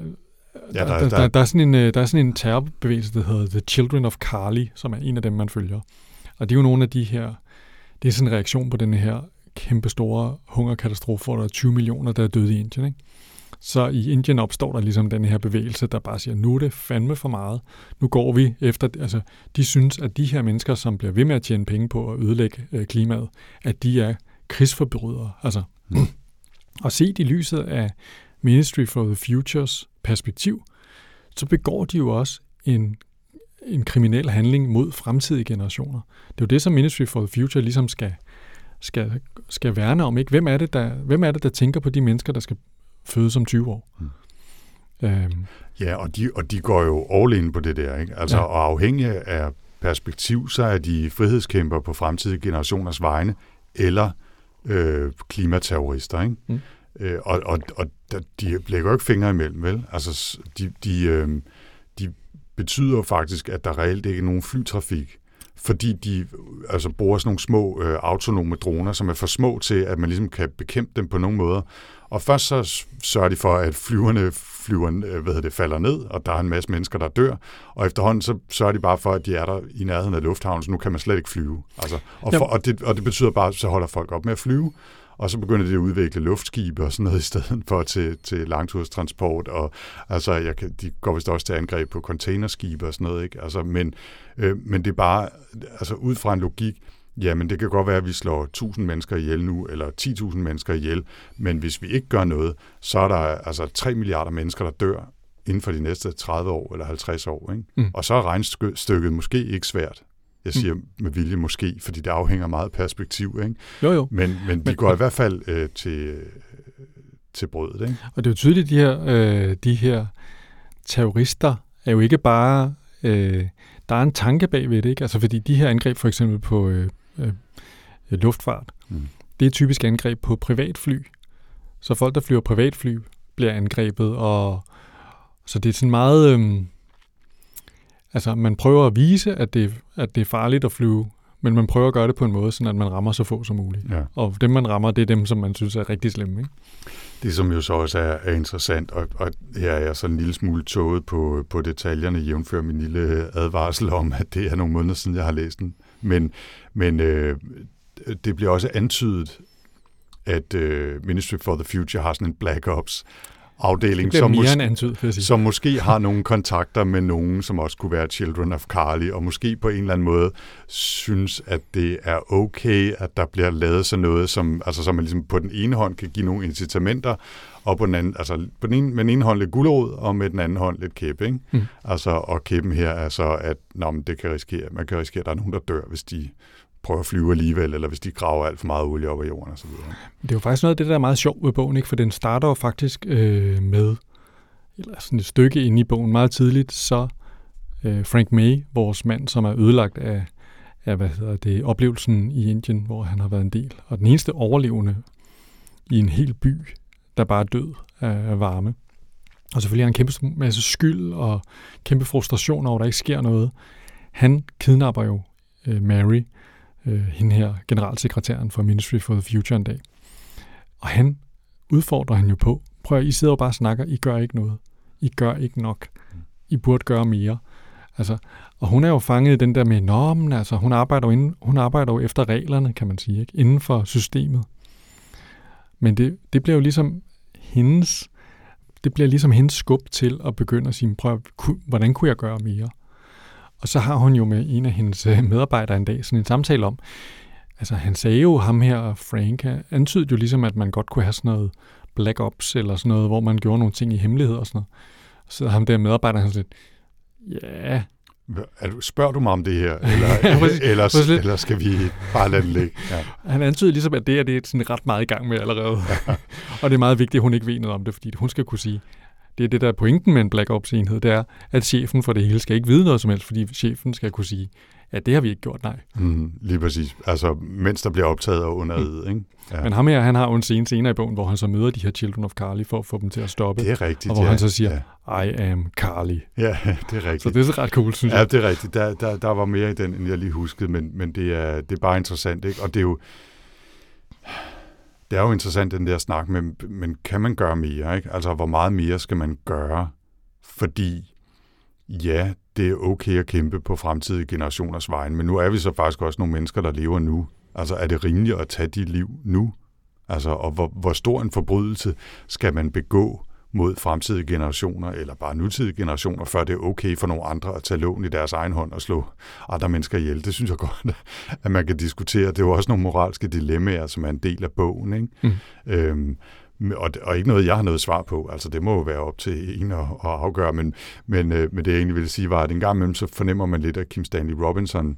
ja, der, der, der, der, der, er sådan en, øh, der er sådan en terrorbevægelse, der hedder The Children of Carly, som er en af dem, man følger. Og det er jo nogle af de her, det er sådan en reaktion på den her kæmpe store hungerkatastrofe, hvor der er 20 millioner, der er døde i Indien. Ikke? Så i Indien opstår der ligesom den her bevægelse, der bare siger, nu er det fandme for meget. Nu går vi efter, altså de synes, at de her mennesker, som bliver ved med at tjene penge på at ødelægge øh, klimaet, at de er krigsforbrydere. Altså, mm. og set i lyset af Ministry for the Futures perspektiv, så begår de jo også en, en kriminel handling mod fremtidige generationer. Det er jo det, som Ministry for the Future ligesom skal, skal, skal værne om. Ikke? Hvem, er det, der, hvem er det, der tænker på de mennesker, der skal fødes om 20 år? Mm. Øhm. Ja, og de, og de går jo all in på det der. Ikke? Altså, ja. Og afhængig af perspektiv, så er de frihedskæmper på fremtidige generationers vegne, eller øh, klimaterrorister. Ikke? Mm. Øh, og, og, og de lægger jo ikke fingre imellem, vel? Altså, de, de, øh, de betyder faktisk, at der reelt ikke er nogen flytrafik, fordi de altså, bruger sådan nogle små øh, autonome droner, som er for små til, at man ligesom kan bekæmpe dem på nogle måder. Og først så sørger de for, at flyverne flyveren, øh, hvad det, falder ned, og der er en masse mennesker, der dør. Og efterhånden så sørger de bare for, at de er der i nærheden af lufthavnen, så nu kan man slet ikke flyve. Altså, og, for, og, det, og det betyder bare, at så holder folk op med at flyve og så begynder de at udvikle luftskibe og sådan noget i stedet for til, til langturstransport, og altså, jeg kan, de går vist også til angreb på containerskibe og sådan noget, ikke? Altså, men, øh, men det er bare, altså ud fra en logik, jamen det kan godt være, at vi slår 1000 mennesker ihjel nu, eller 10.000 mennesker ihjel, men hvis vi ikke gør noget, så er der altså 3 milliarder mennesker, der dør inden for de næste 30 år eller 50 år. Ikke? Mm. Og så er regnstykket måske ikke svært. Jeg siger mm. med vilje måske, fordi det afhænger meget af perspektiv. Ikke? Jo, jo. Men, men men, går i hvert fald øh, til, til brødet. Ikke? Og det er jo tydeligt, de her, øh, de her terrorister er jo ikke bare... Øh, der er en tanke bagved det, ikke? Altså fordi de her angreb for eksempel på øh, øh, luftfart, mm. det er typisk angreb på privatfly. Så folk, der flyver privatfly, bliver angrebet, og så det er sådan meget... Øh, Altså, man prøver at vise, at det, at det er farligt at flyve, men man prøver at gøre det på en måde, så at man rammer så få som muligt. Ja. Og dem, man rammer, det er dem, som man synes er rigtig slemme. Ikke? Det, som jo så også er, er interessant, og, og her er jeg så en lille smule tåget på, på detaljerne, jævnfør min lille advarsel om, at det er nogle måneder siden, jeg har læst den. Men, men øh, det bliver også antydet, at øh, Ministry for the Future har sådan en Black Ops afdeling, som, mås- antyd, som måske har nogle kontakter med nogen, som også kunne være Children of Carly, og måske på en eller anden måde synes, at det er okay, at der bliver lavet sådan noget, som, altså, som man ligesom på den ene hånd kan give nogle incitamenter, og på den anden, altså på den ene, med den ene hånd lidt gulerod, og med den anden hånd lidt kæppe. Ikke? Mm. Altså, og kæppen her er så, at nå, men det kan risikere, man kan risikere, at der er nogen, der dør, hvis de prøve at flyve alligevel, eller hvis de graver alt for meget olie op af jorden osv. Det er jo faktisk noget af det, der er meget sjovt ved bogen, ikke? for den starter jo faktisk øh, med eller sådan et stykke inde i bogen meget tidligt, så øh, Frank May, vores mand, som er ødelagt af, af hvad hedder det, oplevelsen i Indien, hvor han har været en del, og den eneste overlevende i en hel by, der bare er død af, af varme. Og selvfølgelig har han en kæmpe masse skyld og kæmpe frustration over, at der ikke sker noget. Han kidnapper jo øh, Mary, øh, Øh, hende her, generalsekretæren for Ministry for the Future en dag. Og han udfordrer han jo på, prøv at I sidder jo bare og snakker, I gør ikke noget. I gør ikke nok. I burde gøre mere. Altså, og hun er jo fanget i den der med, nå, men altså, hun arbejder, jo inden, hun arbejder jo efter reglerne, kan man sige, ikke? inden for systemet. Men det, det bliver jo ligesom hendes, det bliver ligesom hendes skub til at begynde at sige, prøv, hvordan kunne jeg gøre mere? Og så har hun jo med en af hendes øh, medarbejdere en dag sådan en samtale om, altså han sagde jo ham her, Frank, antydede jo ligesom, at man godt kunne have sådan noget black ops eller sådan noget, hvor man gjorde nogle ting i hemmelighed og sådan noget. Så ham der medarbejder, han sådan ja, er du, spørger du mig om det her, eller, præcis, eller, præcis. eller skal vi bare lade det ligge? Ja. Han antyder ligesom, at det er det er sådan ret meget i gang med allerede. Ja. og det er meget vigtigt, at hun ikke ved noget om det, fordi hun skal kunne sige, det er det, der er pointen med en Black Ops-enhed, det er, at chefen for det hele skal ikke vide noget som helst, fordi chefen skal kunne sige, ja, det har vi ikke gjort, nej. Mm, lige præcis. Altså, mens der bliver optaget og under mm. ikke? Ja. Men ham her, han har jo en scene senere i bogen, hvor han så møder de her Children of Carly for at få dem til at stoppe. Det er rigtigt, Og hvor ja. han så siger, ja. I am Carly. Ja, det er rigtigt. Så det er så ret cool, synes ja, jeg. Ja, det er rigtigt. Der, der, der var mere i den, end jeg lige huskede, men, men det, er, det er bare interessant, ikke? Og det er jo det er jo interessant, den der snak, men, men kan man gøre mere? Ikke? Altså, hvor meget mere skal man gøre? Fordi, ja, det er okay at kæmpe på fremtidige generationers vejen, men nu er vi så faktisk også nogle mennesker, der lever nu. Altså, er det rimeligt at tage dit liv nu? Altså, og hvor, hvor stor en forbrydelse skal man begå mod fremtidige generationer, eller bare nutidige generationer, før det er okay for nogle andre at tage lån i deres egen hånd og slå andre mennesker ihjel. Det synes jeg godt, at man kan diskutere. Det er jo også nogle moralske dilemmaer, som er en del af bogen. Ikke? Mm. Øhm, og, og ikke noget, jeg har noget svar på. Altså, det må jo være op til en at, at afgøre, men, men, øh, men det jeg egentlig ville sige var, at en gang imellem, så fornemmer man lidt, at Kim Stanley Robinson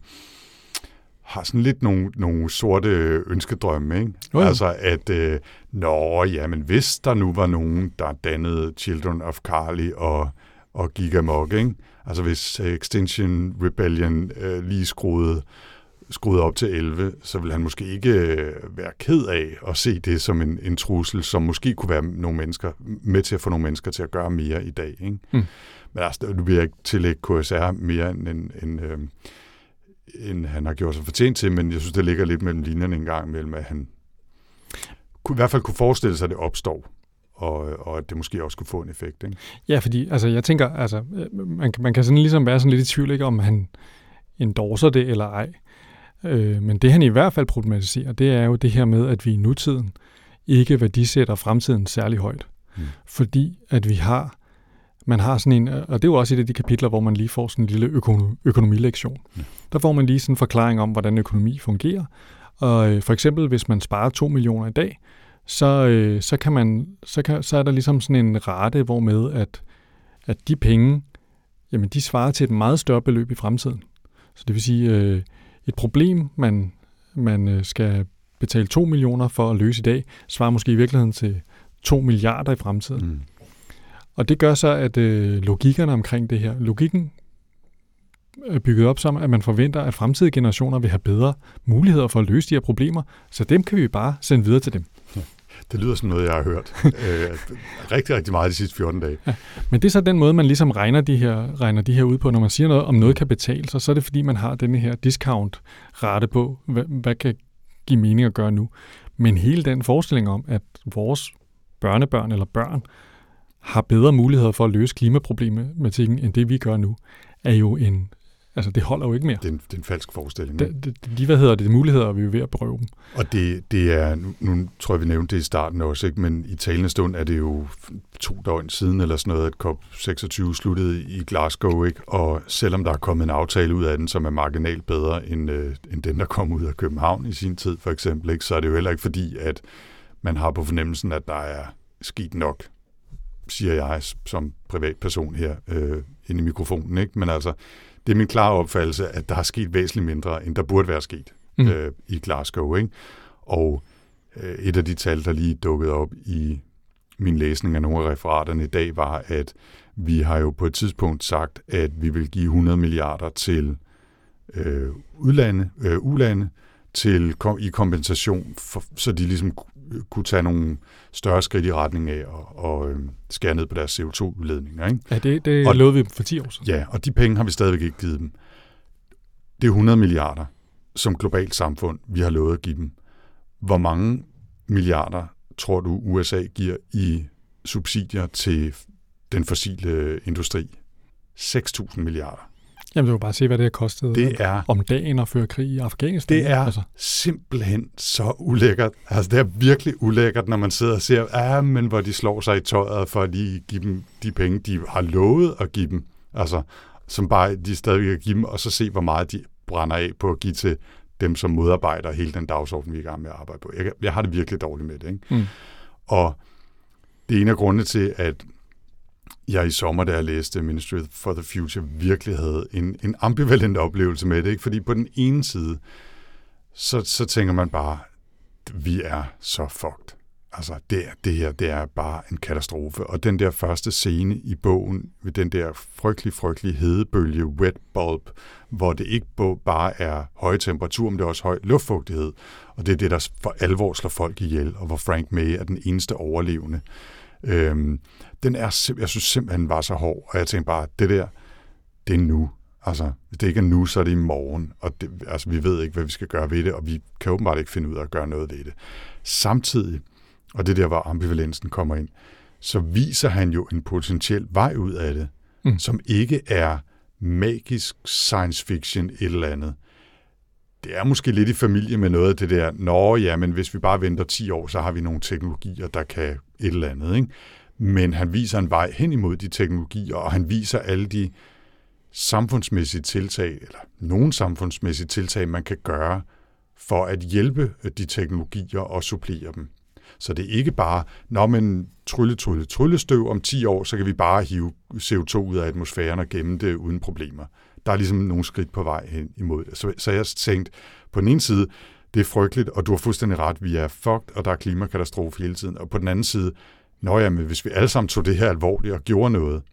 har sådan lidt nogle, nogle sorte ønskedrømme, ikke? Oh, ja. Altså at, øh, nå, ja, men hvis der nu var nogen, der dannede Children of Carly og, og Gigamog, ikke? Altså hvis Extinction Rebellion øh, lige skruede, skruede op til 11, så vil han måske ikke øh, være ked af at se det som en, en trussel, som måske kunne være nogle mennesker, med til at få nogle mennesker til at gøre mere i dag, ikke? Mm. Men altså, nu vil jeg ikke tillægge KSR mere end, end, end øh, end han har gjort sig fortjent til, men jeg synes, det ligger lidt mellem linjerne en gang mellem, at han kunne, i hvert fald kunne forestille sig, at det opstår, og, og at det måske også kunne få en effekt. Ikke? Ja, fordi altså, jeg tænker, altså, man, man kan sådan ligesom være sådan lidt i tvivl, ikke, om han endorser det eller ej. Øh, men det han i hvert fald problematiserer, det er jo det her med, at vi i nutiden ikke værdisætter fremtiden særlig højt. Mm. Fordi at vi har man har sådan en, og det er jo også et af de kapitler, hvor man lige får sådan en lille økonom, økonomilektion. Ja. Der får man lige sådan en forklaring om, hvordan økonomi fungerer. Og øh, for eksempel, hvis man sparer 2 millioner i dag, så, øh, så, kan man, så, kan, så er der ligesom sådan en rate, hvor med at, at de penge, jamen de svarer til et meget større beløb i fremtiden. Så det vil sige, øh, et problem, man, man skal betale 2 millioner for at løse i dag, svarer måske i virkeligheden til 2 milliarder i fremtiden. Mm. Og det gør så, at øh, logikkerne omkring det her, logikken er bygget op som, at man forventer, at fremtidige generationer vil have bedre muligheder for at løse de her problemer, så dem kan vi bare sende videre til dem. Ja. Det lyder som noget, jeg har hørt øh, rigtig, rigtig meget de sidste 14 dage. Ja, men det er så den måde, man ligesom regner de, her, regner de her ud på. Når man siger noget om noget kan betale sig, så er det fordi, man har denne her discount-rate på, hvad, hvad kan give mening at gøre nu. Men hele den forestilling om, at vores børnebørn eller børn har bedre muligheder for at løse klimaproblematikken, end det vi gør nu, er jo en, altså det holder jo ikke mere. Det er en, det er en falsk forestilling. Det, det, de, hvad hedder det, de muligheder, vi er ved at berøve dem. Og det, det er, nu, nu tror jeg, vi nævnte det i starten også, ikke? men i talende stund er det jo to døgn siden eller sådan noget, at COP26 sluttede i Glasgow, ikke? og selvom der er kommet en aftale ud af den, som er marginalt bedre end, øh, end den, der kom ud af København i sin tid for eksempel, ikke? så er det jo heller ikke fordi, at man har på fornemmelsen, at der er sket nok siger jeg som privatperson her øh, inde i mikrofonen. Ikke? Men altså, det er min klare opfattelse, at der er sket væsentligt mindre, end der burde være sket mm. øh, i Glasgow. Ikke? Og øh, et af de tal, der lige dukkede op i min læsning af nogle af referaterne i dag, var, at vi har jo på et tidspunkt sagt, at vi vil give 100 milliarder til øh, udlande, øh, ulande, til, i kompensation, for, så de ligesom kunne tage nogle større skridt i retning af at, at øh, skære ned på deres CO2-udledninger. Ikke? Ja, det, det og, lovede vi for 10 år siden. Ja, og de penge har vi stadigvæk ikke givet dem. Det er 100 milliarder som globalt samfund, vi har lovet at give dem. Hvor mange milliarder tror du, USA giver i subsidier til den fossile industri? 6.000 milliarder. Jamen, du kan bare se, hvad det har kostet det er, om dagen at føre krig i Afghanistan. Det er altså. simpelthen så ulækkert. Altså, det er virkelig ulækkert, når man sidder og ser, ja, men hvor de slår sig i tøjet for at lige give dem de penge, de har lovet at give dem. Altså, som bare de stadigvæk kan give dem, og så se, hvor meget de brænder af på at give til dem, som modarbejder hele den dagsorden, vi er i gang med at arbejde på. Jeg, jeg har det virkelig dårligt med det. Ikke? Mm. Og det er en af grundene til, at jeg i sommer, da jeg læste Ministry for the Future, virkelig havde en, en ambivalent oplevelse med det. Ikke? Fordi på den ene side, så, så tænker man bare, vi er så fucked. Altså, det, det her, det er bare en katastrofe. Og den der første scene i bogen, ved den der frygtelig, frygtelig hedebølge, wet bulb, hvor det ikke bare er høje temperatur, men det er også høj luftfugtighed. Og det er det, der for alvor slår folk ihjel, og hvor Frank May er den eneste overlevende. Øhm, den er, jeg synes simpelthen var så hård, og jeg tænkte bare, det der, det er nu. Altså, hvis det ikke er nu, så er det i morgen, og det, altså, vi ved ikke, hvad vi skal gøre ved det, og vi kan åbenbart ikke finde ud af at gøre noget ved det. Samtidig, og det der, hvor ambivalensen kommer ind, så viser han jo en potentiel vej ud af det, mm. som ikke er magisk science fiction et eller andet. Det er måske lidt i familie med noget af det der, nå ja, men hvis vi bare venter 10 år, så har vi nogle teknologier, der kan et eller andet. Ikke? men han viser en vej hen imod de teknologier, og han viser alle de samfundsmæssige tiltag, eller nogle samfundsmæssige tiltag, man kan gøre for at hjælpe de teknologier og supplere dem. Så det er ikke bare, når man trylle, trylle, tryllestøv om 10 år, så kan vi bare hive CO2 ud af atmosfæren og gemme det uden problemer. Der er ligesom nogle skridt på vej hen imod det. Så, så jeg tænkt, på den ene side, det er frygteligt, og du har fuldstændig ret, vi er fucked, og der er klimakatastrofe hele tiden. Og på den anden side, når jamen, hvis vi alle sammen tog det her alvorligt og gjorde noget,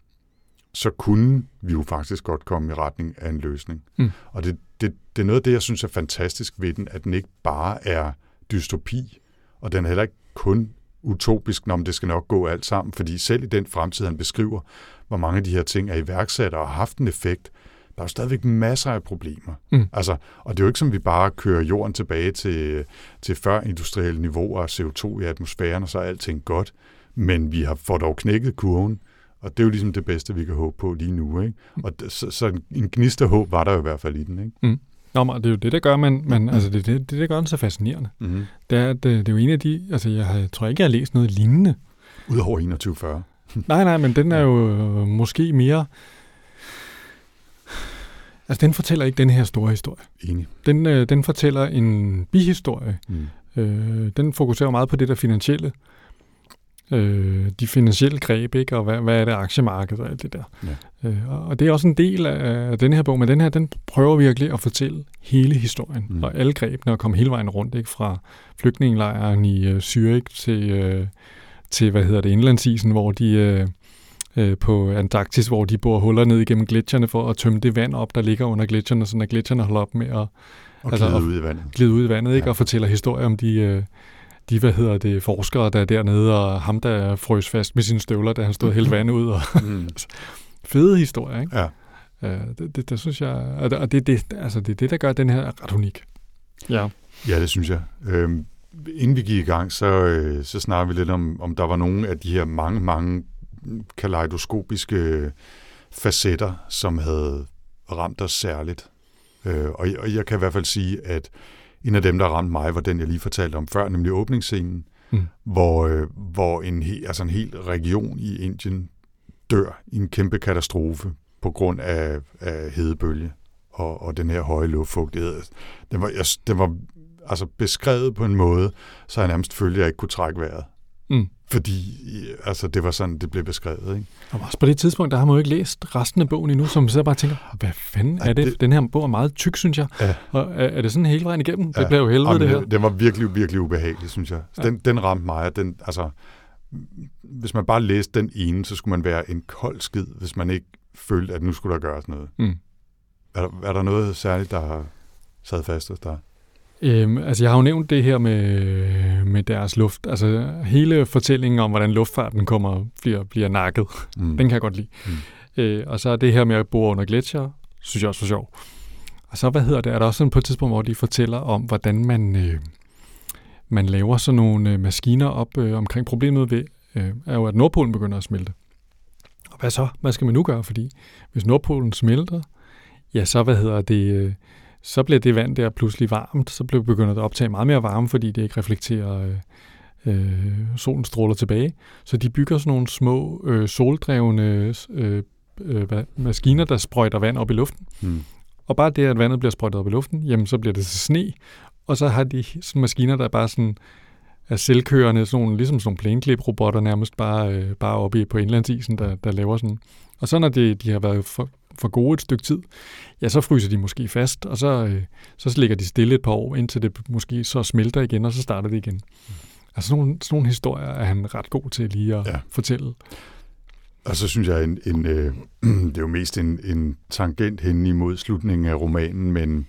så kunne vi jo faktisk godt komme i retning af en løsning. Mm. Og det, det, det er noget af det, jeg synes er fantastisk ved den, at den ikke bare er dystopi, og den er heller ikke kun utopisk, når det skal nok gå alt sammen, fordi selv i den fremtid, han beskriver, hvor mange af de her ting er iværksat og har haft en effekt, der er jo stadigvæk masser af problemer. Mm. Altså, og det er jo ikke som, vi bare kører jorden tilbage til, til før industrielle niveauer af CO2 i atmosfæren, og så er alting godt. Men vi har fået dog knækket kurven, og det er jo ligesom det bedste, vi kan håbe på lige nu. Ikke? Og så, så en gnist af håb var der jo i hvert fald i den. Ikke? Mm. Nå, men det er jo det, der gør, man, man, altså det, det, det, der gør den så fascinerende. Mm-hmm. Det, er, det, det er jo en af de, altså jeg har, tror ikke, jeg har læst noget lignende. Udover 2140. nej, nej, men den er jo øh, måske mere, altså den fortæller ikke den her store historie. Enig. Den, øh, den fortæller en bihistorie. Mm. Øh, den fokuserer meget på det der finansielle øh, de finansielle greb, ikke? og hvad, hvad er det aktiemarked og alt det der. Ja. Øh, og det er også en del af den her bog, men den her, den prøver virkelig at fortælle hele historien, mm. og alle grebene, og komme hele vejen rundt, ikke? fra flygtningelejren i øh, Zürich til, øh, til, hvad hedder det, indlandsisen, hvor de... Øh, øh, på Antarktis, hvor de bor huller ned igennem gletsjerne for at tømme det vand op, der ligger under gletsjerne, så når gletsjerne holder op med at, og altså, glide ud i vandet. Glide ud i vandet, ikke? Ja. og fortæller historier om de, øh, de, hvad hedder det, forskere, der er dernede, og ham, der frøs fast med sine støvler, da han stod helt vand ud. Og mm. fede historie, ikke? Ja. Uh, det, det, det, synes jeg, og det, det, altså, det er det, der gør den her ret unik. Ja. Ja, det synes jeg. Øhm, inden vi gik i gang, så, øh, så snakker vi lidt om, om der var nogle af de her mange, mange kaleidoskopiske facetter, som havde ramt os særligt. Øh, og, og jeg kan i hvert fald sige, at en af dem, der ramte mig, var den, jeg lige fortalte om før, nemlig åbningsscenen, mm. hvor, øh, hvor en, he, altså en hel region i Indien dør i en kæmpe katastrofe på grund af, af hedebølge og, og den her høje luftfugtighed. Den var, jeg, den var altså beskrevet på en måde, så jeg nærmest følte, at jeg ikke kunne trække vejret. Mm. Fordi altså, det var sådan, det blev beskrevet. Ikke? Og også på det tidspunkt, der har man jo ikke læst resten af bogen endnu, som så bare tænker, hvad fanden er det? det? Den her bog er meget tyk, synes jeg. Ja. Og er, er det sådan hele vejen igennem? Ja. Det bliver jo helvede, Jamen, det her. Den var virkelig, virkelig ubehagelig, synes jeg. Ja. Den, den ramte mig. Den, altså, hvis man bare læste den ene, så skulle man være en kold skid, hvis man ikke følte, at nu skulle der gøres noget. Mm. Er, der, er der noget særligt, der har sad fast hos dig? Øhm, altså, jeg har jo nævnt det her med, med deres luft. Altså, hele fortællingen om, hvordan luftfarten kommer, bliver, bliver nakket, mm. den kan jeg godt lide. Mm. Øh, og så er det her med at bo under gletsjer, synes jeg også er sjov. Og så, hvad hedder det, er der også sådan på et tidspunkt, hvor de fortæller om, hvordan man, øh, man laver sådan nogle øh, maskiner op øh, omkring problemet ved, øh, er jo, at Nordpolen begynder at smelte. Og hvad så? Hvad skal man nu gøre? Fordi hvis Nordpolen smelter, ja, så hvad hedder det... Øh, så bliver det vand der pludselig varmt, så bliver begynder det at optage meget mere varme, fordi det ikke reflekterer øh, øh, solens stråler tilbage. Så de bygger sådan nogle små øh, soldrevne øh, øh, maskiner, der sprøjter vand op i luften. Mm. Og bare det, at vandet bliver sprøjtet op i luften, jamen så bliver det til sne, og så har de sådan maskiner, der bare sådan er selvkørende, sådan nogle, ligesom sådan nogle plæneklip-robotter nærmest bare, øh, bare oppe på indlandsisen, der, der laver sådan. Og så når de, de har været for, for gode et stykke tid, ja, så fryser de måske fast, og så, øh, så ligger de stille et par år, indtil det måske så smelter igen, og så starter det igen. Mm. Altså sådan nogle, sådan nogle historier er han ret god til lige at ja. fortælle. Og så synes jeg, en, en, øh, det er jo mest en, en tangent hen imod slutningen af romanen, men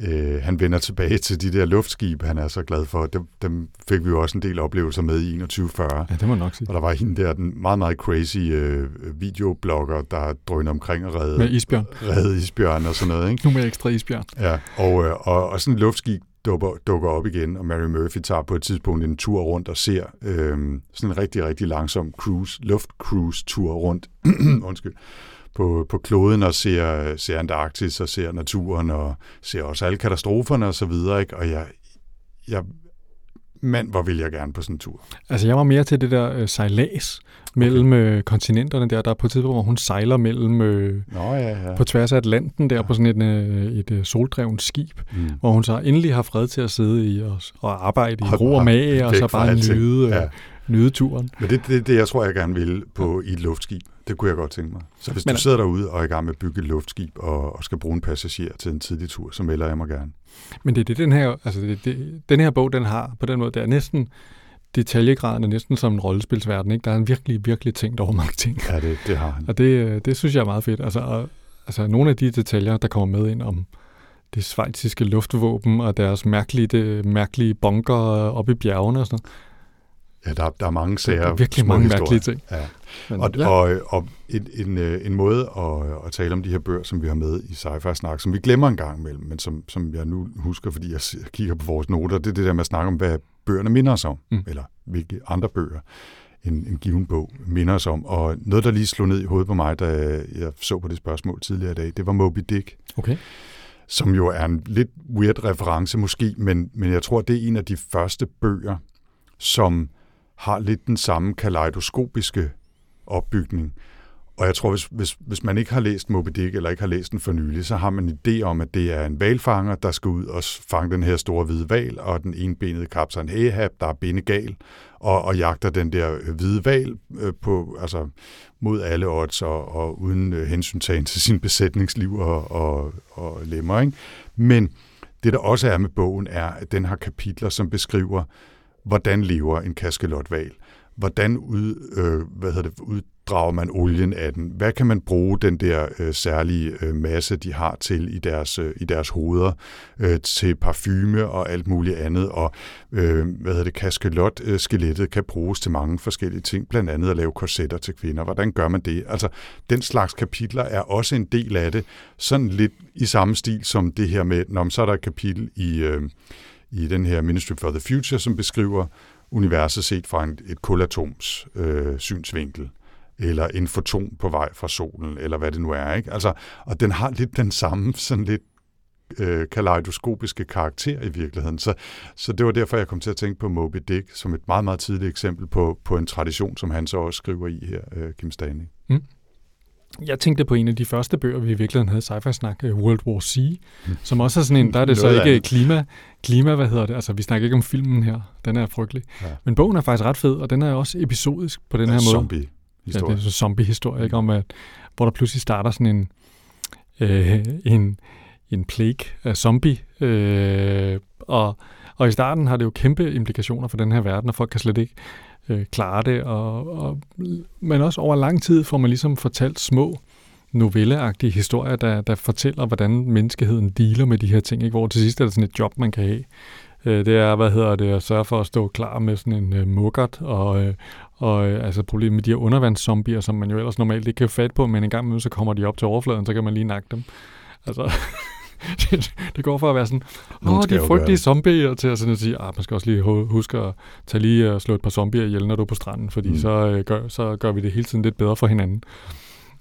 Øh, han vender tilbage til de der luftskib, han er så glad for. Dem, dem fik vi jo også en del oplevelser med i 2140. Ja, det må nok sige. Og der var hende der, den meget, meget crazy øh, videoblogger, der drønede omkring og redde, med isbjørn. redde isbjørn og sådan noget. Ikke? Nu med ekstra isbjørn. Ja, og, øh, og, og sådan en luftskib dukker, dukker op igen, og Mary Murphy tager på et tidspunkt en tur rundt og ser øh, sådan en rigtig, rigtig langsom cruise, luftcruise-tur rundt. Undskyld på, på kloden og ser, ser Antarktis og ser naturen og ser også alle katastroferne og så videre. Ikke? Og jeg, jeg mand, hvor vil jeg gerne på sådan en tur. Altså, jeg var mere til det der øh, sejlads mellem øh, kontinenterne der. Der er på et tidspunkt, hvor hun sejler mellem øh, Nå, ja, ja. på tværs af Atlanten der Ja. på sådan et, øh, et øh, soldrevet skib, Mm. hvor hun så endelig har fred til at sidde i og, og arbejde i Og ro og mage, og så bare nyde, øh, Ja. Nyde turen. Men det er det, det, jeg tror, jeg gerne vil på i et luftskib. Det kunne jeg godt tænke mig. Så hvis Men- du sidder derude og er i gang med at bygge et luftskib og, og skal bruge en passager til en tidlig tur, så melder jeg mig gerne. Men det er det, den her, altså det, det, den her bog, den har på den måde, det er næsten, detaljegraden er næsten som en rollespilsverden, ikke? Der er en virkelig, virkelig tænkt over mange ting. Ja, det, det har han. Og det, øh, det synes jeg er meget fedt. Altså, og, altså nogle af de detaljer, der kommer med ind om det svejtiske luftvåben og deres mærkelige, det, mærkelige bunker oppe i bjergene og sådan Ja, der, der er mange sager. Der er virkelig mange historier. mærkelige ting. Ja. Men, Og, ja. og, og en, en, øh, en måde at, at tale om de her bøger, som vi har med i Sci-Fi Snak, som vi glemmer en gang imellem, men som, som jeg nu husker, fordi jeg kigger på vores noter, det er det der med at snakke om, hvad bøgerne minder os om, mm. eller hvilke andre bøger en, en given bog minder os om. Og noget, der lige slog ned i hovedet på mig, da jeg så på det spørgsmål tidligere i dag, det var Moby Dick, Okay. som jo er en lidt weird reference måske, men, men jeg tror, det er en af de første bøger, som har lidt den samme kaleidoskopiske opbygning. Og jeg tror, hvis, hvis, hvis man ikke har læst Moby Dick, eller ikke har læst den for nylig, så har man en idé om, at det er en valfanger, der skal ud og fange den her store hvide val, og den enbenede kaptajn Ahab, der er bindegal, og, og jagter den der øh, hvide val øh, på, altså, mod alle odds, og, og uden øh, hensyntagen til sin besætningsliv og, og, og lemmer. Ikke? Men det, der også er med bogen, er, at den har kapitler, som beskriver, hvordan lever en kaskelotval? Hvordan ud, øh, hvad hedder det, uddrager man olien af den? Hvad kan man bruge den der øh, særlige øh, masse, de har til i deres, øh, i deres hoveder, øh, til parfume og alt muligt andet? Og øh, hvad hedder det, kaskelot-skelettet kan bruges til mange forskellige ting, blandt andet at lave korsetter til kvinder. Hvordan gør man det? Altså, den slags kapitler er også en del af det, sådan lidt i samme stil som det her med, når så er der et kapitel i, øh, i den her Ministry for the Future, som beskriver universet set fra en, et kulatoms øh, synsvinkel, eller en foton på vej fra solen, eller hvad det nu er. Ikke? Altså, og den har lidt den samme sådan lidt øh, kaleidoskopiske karakter i virkeligheden. Så, så det var derfor, jeg kom til at tænke på Moby Dick som et meget, meget tidligt eksempel på, på en tradition, som han så også skriver i her, øh, Kim Stanley. Mm. Jeg tænkte på en af de første bøger, vi i virkeligheden havde sci-fi snak, øh, World War C, Mm. som også er sådan en, der er det så ikke klima, klima, hvad hedder det, altså vi snakker ikke om filmen her, den er frygtelig. Ja. Men bogen er faktisk ret fed, og den er også episodisk på den her måde. Zombie Ja, historie. det er så zombie-historie, ikke? Om, at, hvor der pludselig starter sådan en, øh, en, en plague af zombie. Øh, og, og i starten har det jo kæmpe implikationer for den her verden, og folk kan slet ikke øh, klare det. Og, og, men også over lang tid får man ligesom fortalt små novelleagtige historier, der, der fortæller, hvordan menneskeheden dealer med de her ting. Ikke? Hvor til sidst er det sådan et job, man kan have. Øh, det er, hvad hedder det, at sørge for at stå klar med sådan en øh, muggert, og, øh, og øh, altså problemet med de her undervandszombier, som man jo ellers normalt ikke kan fat på, men en gang imellem, så kommer de op til overfladen, så kan man lige nakke dem. Altså, det, det går for at være sådan, åh, de frygtelige zombier, til at, sådan at sige, ah, man skal også lige hu- huske at tage lige og slå et par zombier ihjel, når du er på stranden, fordi mm. Så, øh, gør, så gør vi det hele tiden lidt bedre for hinanden.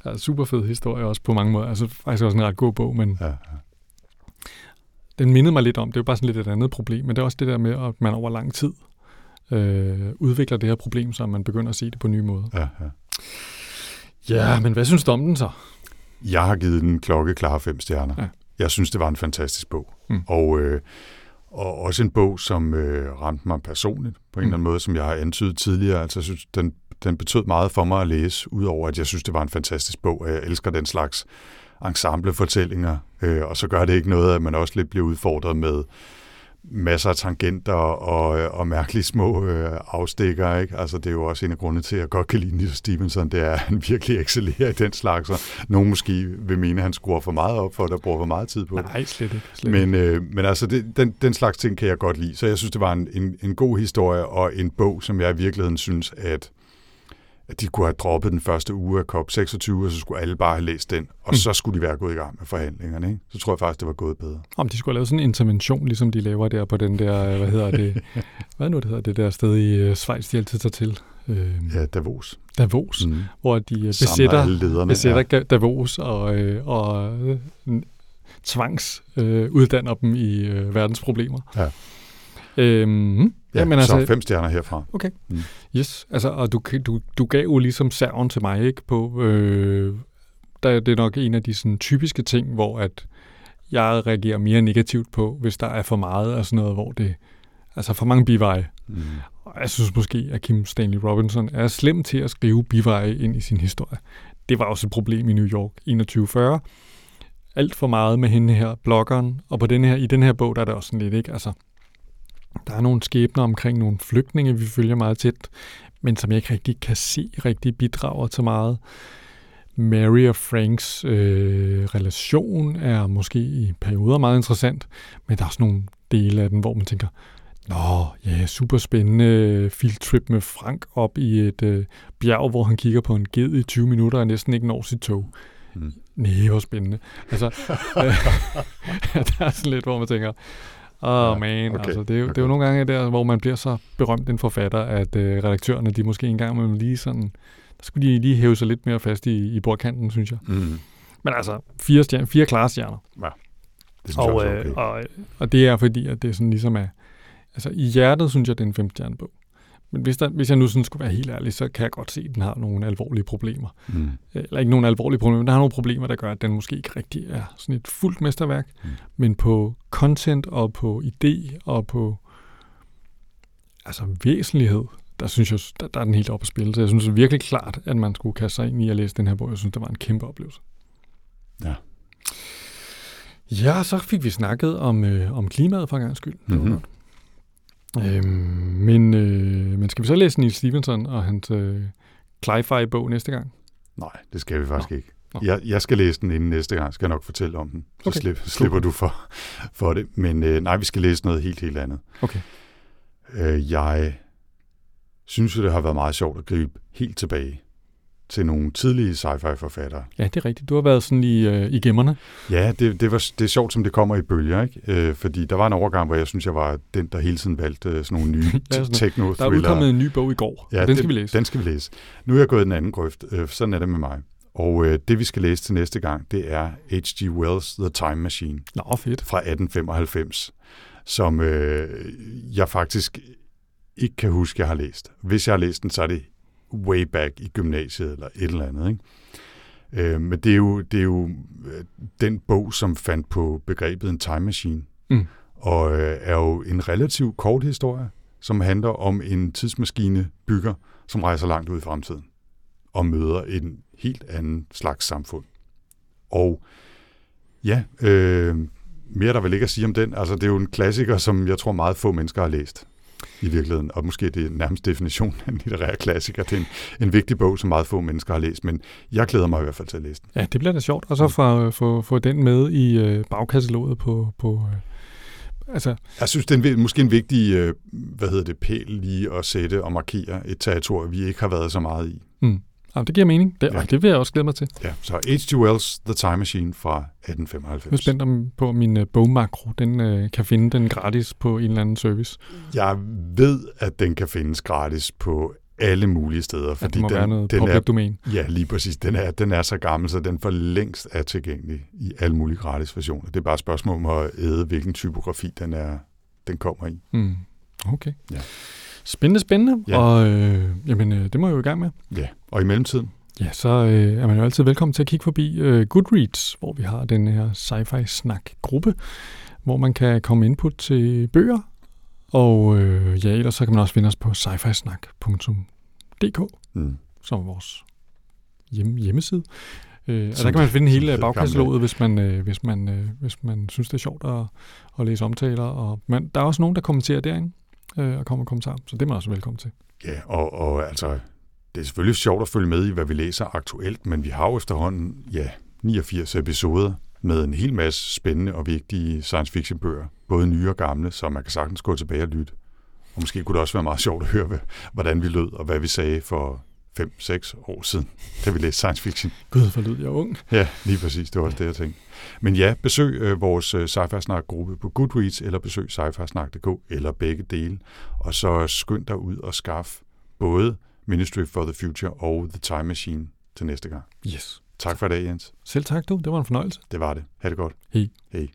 Altså, super fed historie også på mange måder. Altså faktisk også en ret god bog, men Ja, ja. den mindede mig lidt om, det er jo bare sådan lidt et andet problem, men det er også det der med, at man over lang tid øh, udvikler det her problem, så man begynder at se det på nye måder. Ja, ja. Ja, men hvad synes du om den så? Jeg har givet den klokkeklare fem stjerner. Ja. Jeg synes, det var en fantastisk bog. Mm. Og, øh, og også en bog, som øh, ramte mig personligt på en Mm. eller anden måde, som jeg har antydet tidligere. Altså, jeg synes, den, den betød meget for mig at læse, udover at jeg synes, det var en fantastisk bog, og jeg elsker den slags ensemblefortællinger. Øh, og så gør det ikke noget, at man også lidt bliver udfordret med masser af tangenter og, og mærkelige små øh, afstikker. Ikke? Altså, det er jo også en af grundene til, at jeg godt kan lide Neil Stevenson, det er, at han virkelig excellerer i den slags, og nogen måske vil mene, at han skruer for meget op for, at der bruger for meget tid på det. Nej, slet ikke. Slet. Men, øh, men altså, det, den, den slags ting kan jeg godt lide. Så jeg synes, det var en, en, en god historie, og en bog, som jeg i virkeligheden synes, at, at de kunne have droppet den første uge af COP26, og så skulle alle bare have læst den, og Mm. så skulle de være gået i gang med forhandlingerne. Ikke? Så tror jeg faktisk, det var gået bedre. Om de skulle have lavet sådan en intervention, ligesom de laver der på den der, øh, hvad hedder det, hvad nu det hedder, det der sted i uh, Schweiz, de altid tager til. Øh, Ja, Davos. Davos, mm. Hvor de Samler besætter, lederne. besætter ja. Davos og, øh, og øh, tvangs øh, uddanner dem i øh, verdens problemer. Ja. Øhm, Ja, altså, altså- så fem stjerner herfra. Okay. Mm. Yes, altså, og du, du, du gav jo ligesom serven til mig, ikke, på, øh, der, det er nok en af de sådan, typiske ting, hvor at jeg reagerer mere negativt på, hvis der er for meget af sådan noget, hvor det, altså for mange biveje. Mm. Og jeg synes måske, at Kim Stanley Robinson er slem til at skrive biveje ind i sin historie. Det var også et problem i New York 2140. Alt for meget med hende her, bloggeren, og på den her, i den her bog, der er det også sådan lidt, ikke? Altså, der er nogle skæbner omkring nogle flygtninge, vi følger meget tæt, men som jeg ikke rigtig kan se rigtig bidrager til meget. Mary og Franks øh, relation er måske i perioder meget interessant, men der er også nogle dele af den, hvor man tænker, Nå, ja, super spændende fieldtrip med Frank op i et øh, bjerg, hvor han kigger på en ged i 20 minutter og næsten ikke når sit tog. Mm. Nej, hvor spændende. Altså, øh, der er sådan lidt, hvor man tænker, åh oh, Ja, man, okay, altså, det, er jo, det er okay. jo nogle gange der, hvor man bliver så berømt en forfatter, at øh, redaktørerne, de måske engang med lige sådan, der skulle de lige hæve sig lidt mere fast i, i bordkanten, synes jeg. Mm. Men altså, fire, stjerner, fire klare stjerner. Det synes Og, jeg også er øh, okay. og, og det er fordi, at det sådan ligesom er... Altså, i hjertet synes jeg, det er en femstjerne bog. Men hvis, der, hvis jeg nu sådan skulle være helt ærlig, så kan jeg godt se, at den har nogle alvorlige problemer. Mm. Eller ikke nogle alvorlige problemer, men der har nogle problemer, der gør, at den måske ikke rigtig er sådan et fuldt mesterværk. Mm. Men på content og på idé og på altså væsentlighed, der synes jeg, der, der er den helt op at spille. Så jeg synes virkelig klart, at man skulle kaste sig ind i at læse den her bog. Jeg synes, det var en kæmpe oplevelse. Ja. Ja, så fik vi snakket om, øh, om klimaet for en gang skyld. Det Øhm, men, øh, men skal vi så læse Neil Stevenson og hans øh, Cli-Fi-bog næste gang? Nej, det skal vi faktisk Nå. ikke. Nå. Jeg, jeg skal læse den inden næste gang, skal jeg nok fortælle om den. Så Okay. slip, slipper du for, for det. Men øh, nej, vi skal læse noget helt, helt andet. Okay. Øh, jeg synes jo, det har været meget sjovt at gribe helt tilbage til nogle tidlige sci-fi-forfattere. Ja, det er rigtigt. Du har været sådan i, øh, i gemmerne. Ja, det, det, var, det er sjovt, som det kommer i bølger, ikke? Øh, fordi der var en overgang, hvor jeg synes, jeg var den, der hele tiden valgte øh, sådan nogle nye Ja, techno Der er udkommet en ny bog i går, ja, den skal vi læse. Den skal vi læse. Nu er jeg gået i den anden grøft. Øh, sådan er det med mig. Og øh, det, vi skal læse til næste gang, det er H.G. Wells' The Time Machine Nå, fedt. fra 1895, som øh, jeg faktisk ikke kan huske, jeg har læst. Hvis jeg har læst den, så er det way back i gymnasiet eller et eller andet. Ikke? Øh, men det er jo, det er jo øh, den bog, som fandt på begrebet en time machine, Mm. og øh, er jo en relativt kort historie, som handler om en tidsmaskine bygger, som rejser langt ud i fremtiden og møder en helt anden slags samfund. Og ja, øh, mere er der vel ikke at sige om den. Altså, det er jo en klassiker, som jeg tror meget få mennesker har læst i virkeligheden, og måske det er nærmest definition af en litterær klassiker. Det er en, en vigtig bog, som meget få mennesker har læst, men jeg glæder mig i hvert fald til at læse den. Ja, det bliver da sjovt. Og så få, få, få den med i øh, bagkataloget på... på øh, altså, Jeg synes, det er en, måske en vigtig, øh, hvad hedder det, pæl lige at sætte og markere et territorium, vi ikke har været så meget i. mm, ja, det giver mening. Det, Ja. ja. det vil jeg også glæde mig til. Ja, så H.G. Wells' The Time Machine fra Jeg er 1895. spændt om, på, om min øh, bogmakro, den øh, kan finde den gratis på en eller anden service. Jeg ved, at den kan findes gratis på alle mulige steder, Ja, fordi det må den, være noget den er, domain. ja, lige præcis. Den er, den er så gammel, så den for længst er tilgængelig i alle mulige gratis versioner. Det er bare et spørgsmål om at æde, hvilken typografi den, er, den kommer i. Mm. Okay. Ja. Spændende, spændende. Ja. Og øh, jamen, øh, det må jeg jo i gang med. Ja, og i mellemtiden, Ja, så øh, er man jo altid velkommen til at kigge forbi øh, Goodreads, hvor vi har den her sci-fi snak-gruppe, hvor man kan komme input til bøger. Og øh, ja, ellers så kan man også finde os på sci-fi-snak.dk, mm, som er vores hjem, hjemmeside. Øh, og der kan man finde hele bagkataloget, hvis man, øh, hvis, man, øh, hvis man synes, det er sjovt at, at læse omtaler. Og, men der er også nogen, der kommenterer derinde øh, og kommer med kommentarer, så det er man også velkommen til. ja, og, og altså, det er selvfølgelig sjovt at følge med i, hvad vi læser aktuelt, men vi har jo efterhånden, ja, 89 episoder med en hel masse spændende og vigtige science fiction bøger, både nye og gamle, så man kan sagtens gå tilbage og lytte. Og måske kunne det også være meget sjovt at høre, hvad- hvordan vi lød, og hvad vi sagde for 5-6 år siden, da vi læste science fiction. Gud, hvor lyd jeg ung. Ja, lige præcis. Det var også det, jeg tænkte. Men ja, besøg øh, vores øh, sci snak-gruppe på Goodreads, eller besøg sci eller begge dele. Og så skynd dig ud og skaff både Ministry for the Future og The Time Machine til næste gang. Yes. Tak for i dag, Jens. Selv tak du, det var en fornøjelse. Det var det. Ha' det godt. Hej. Hej.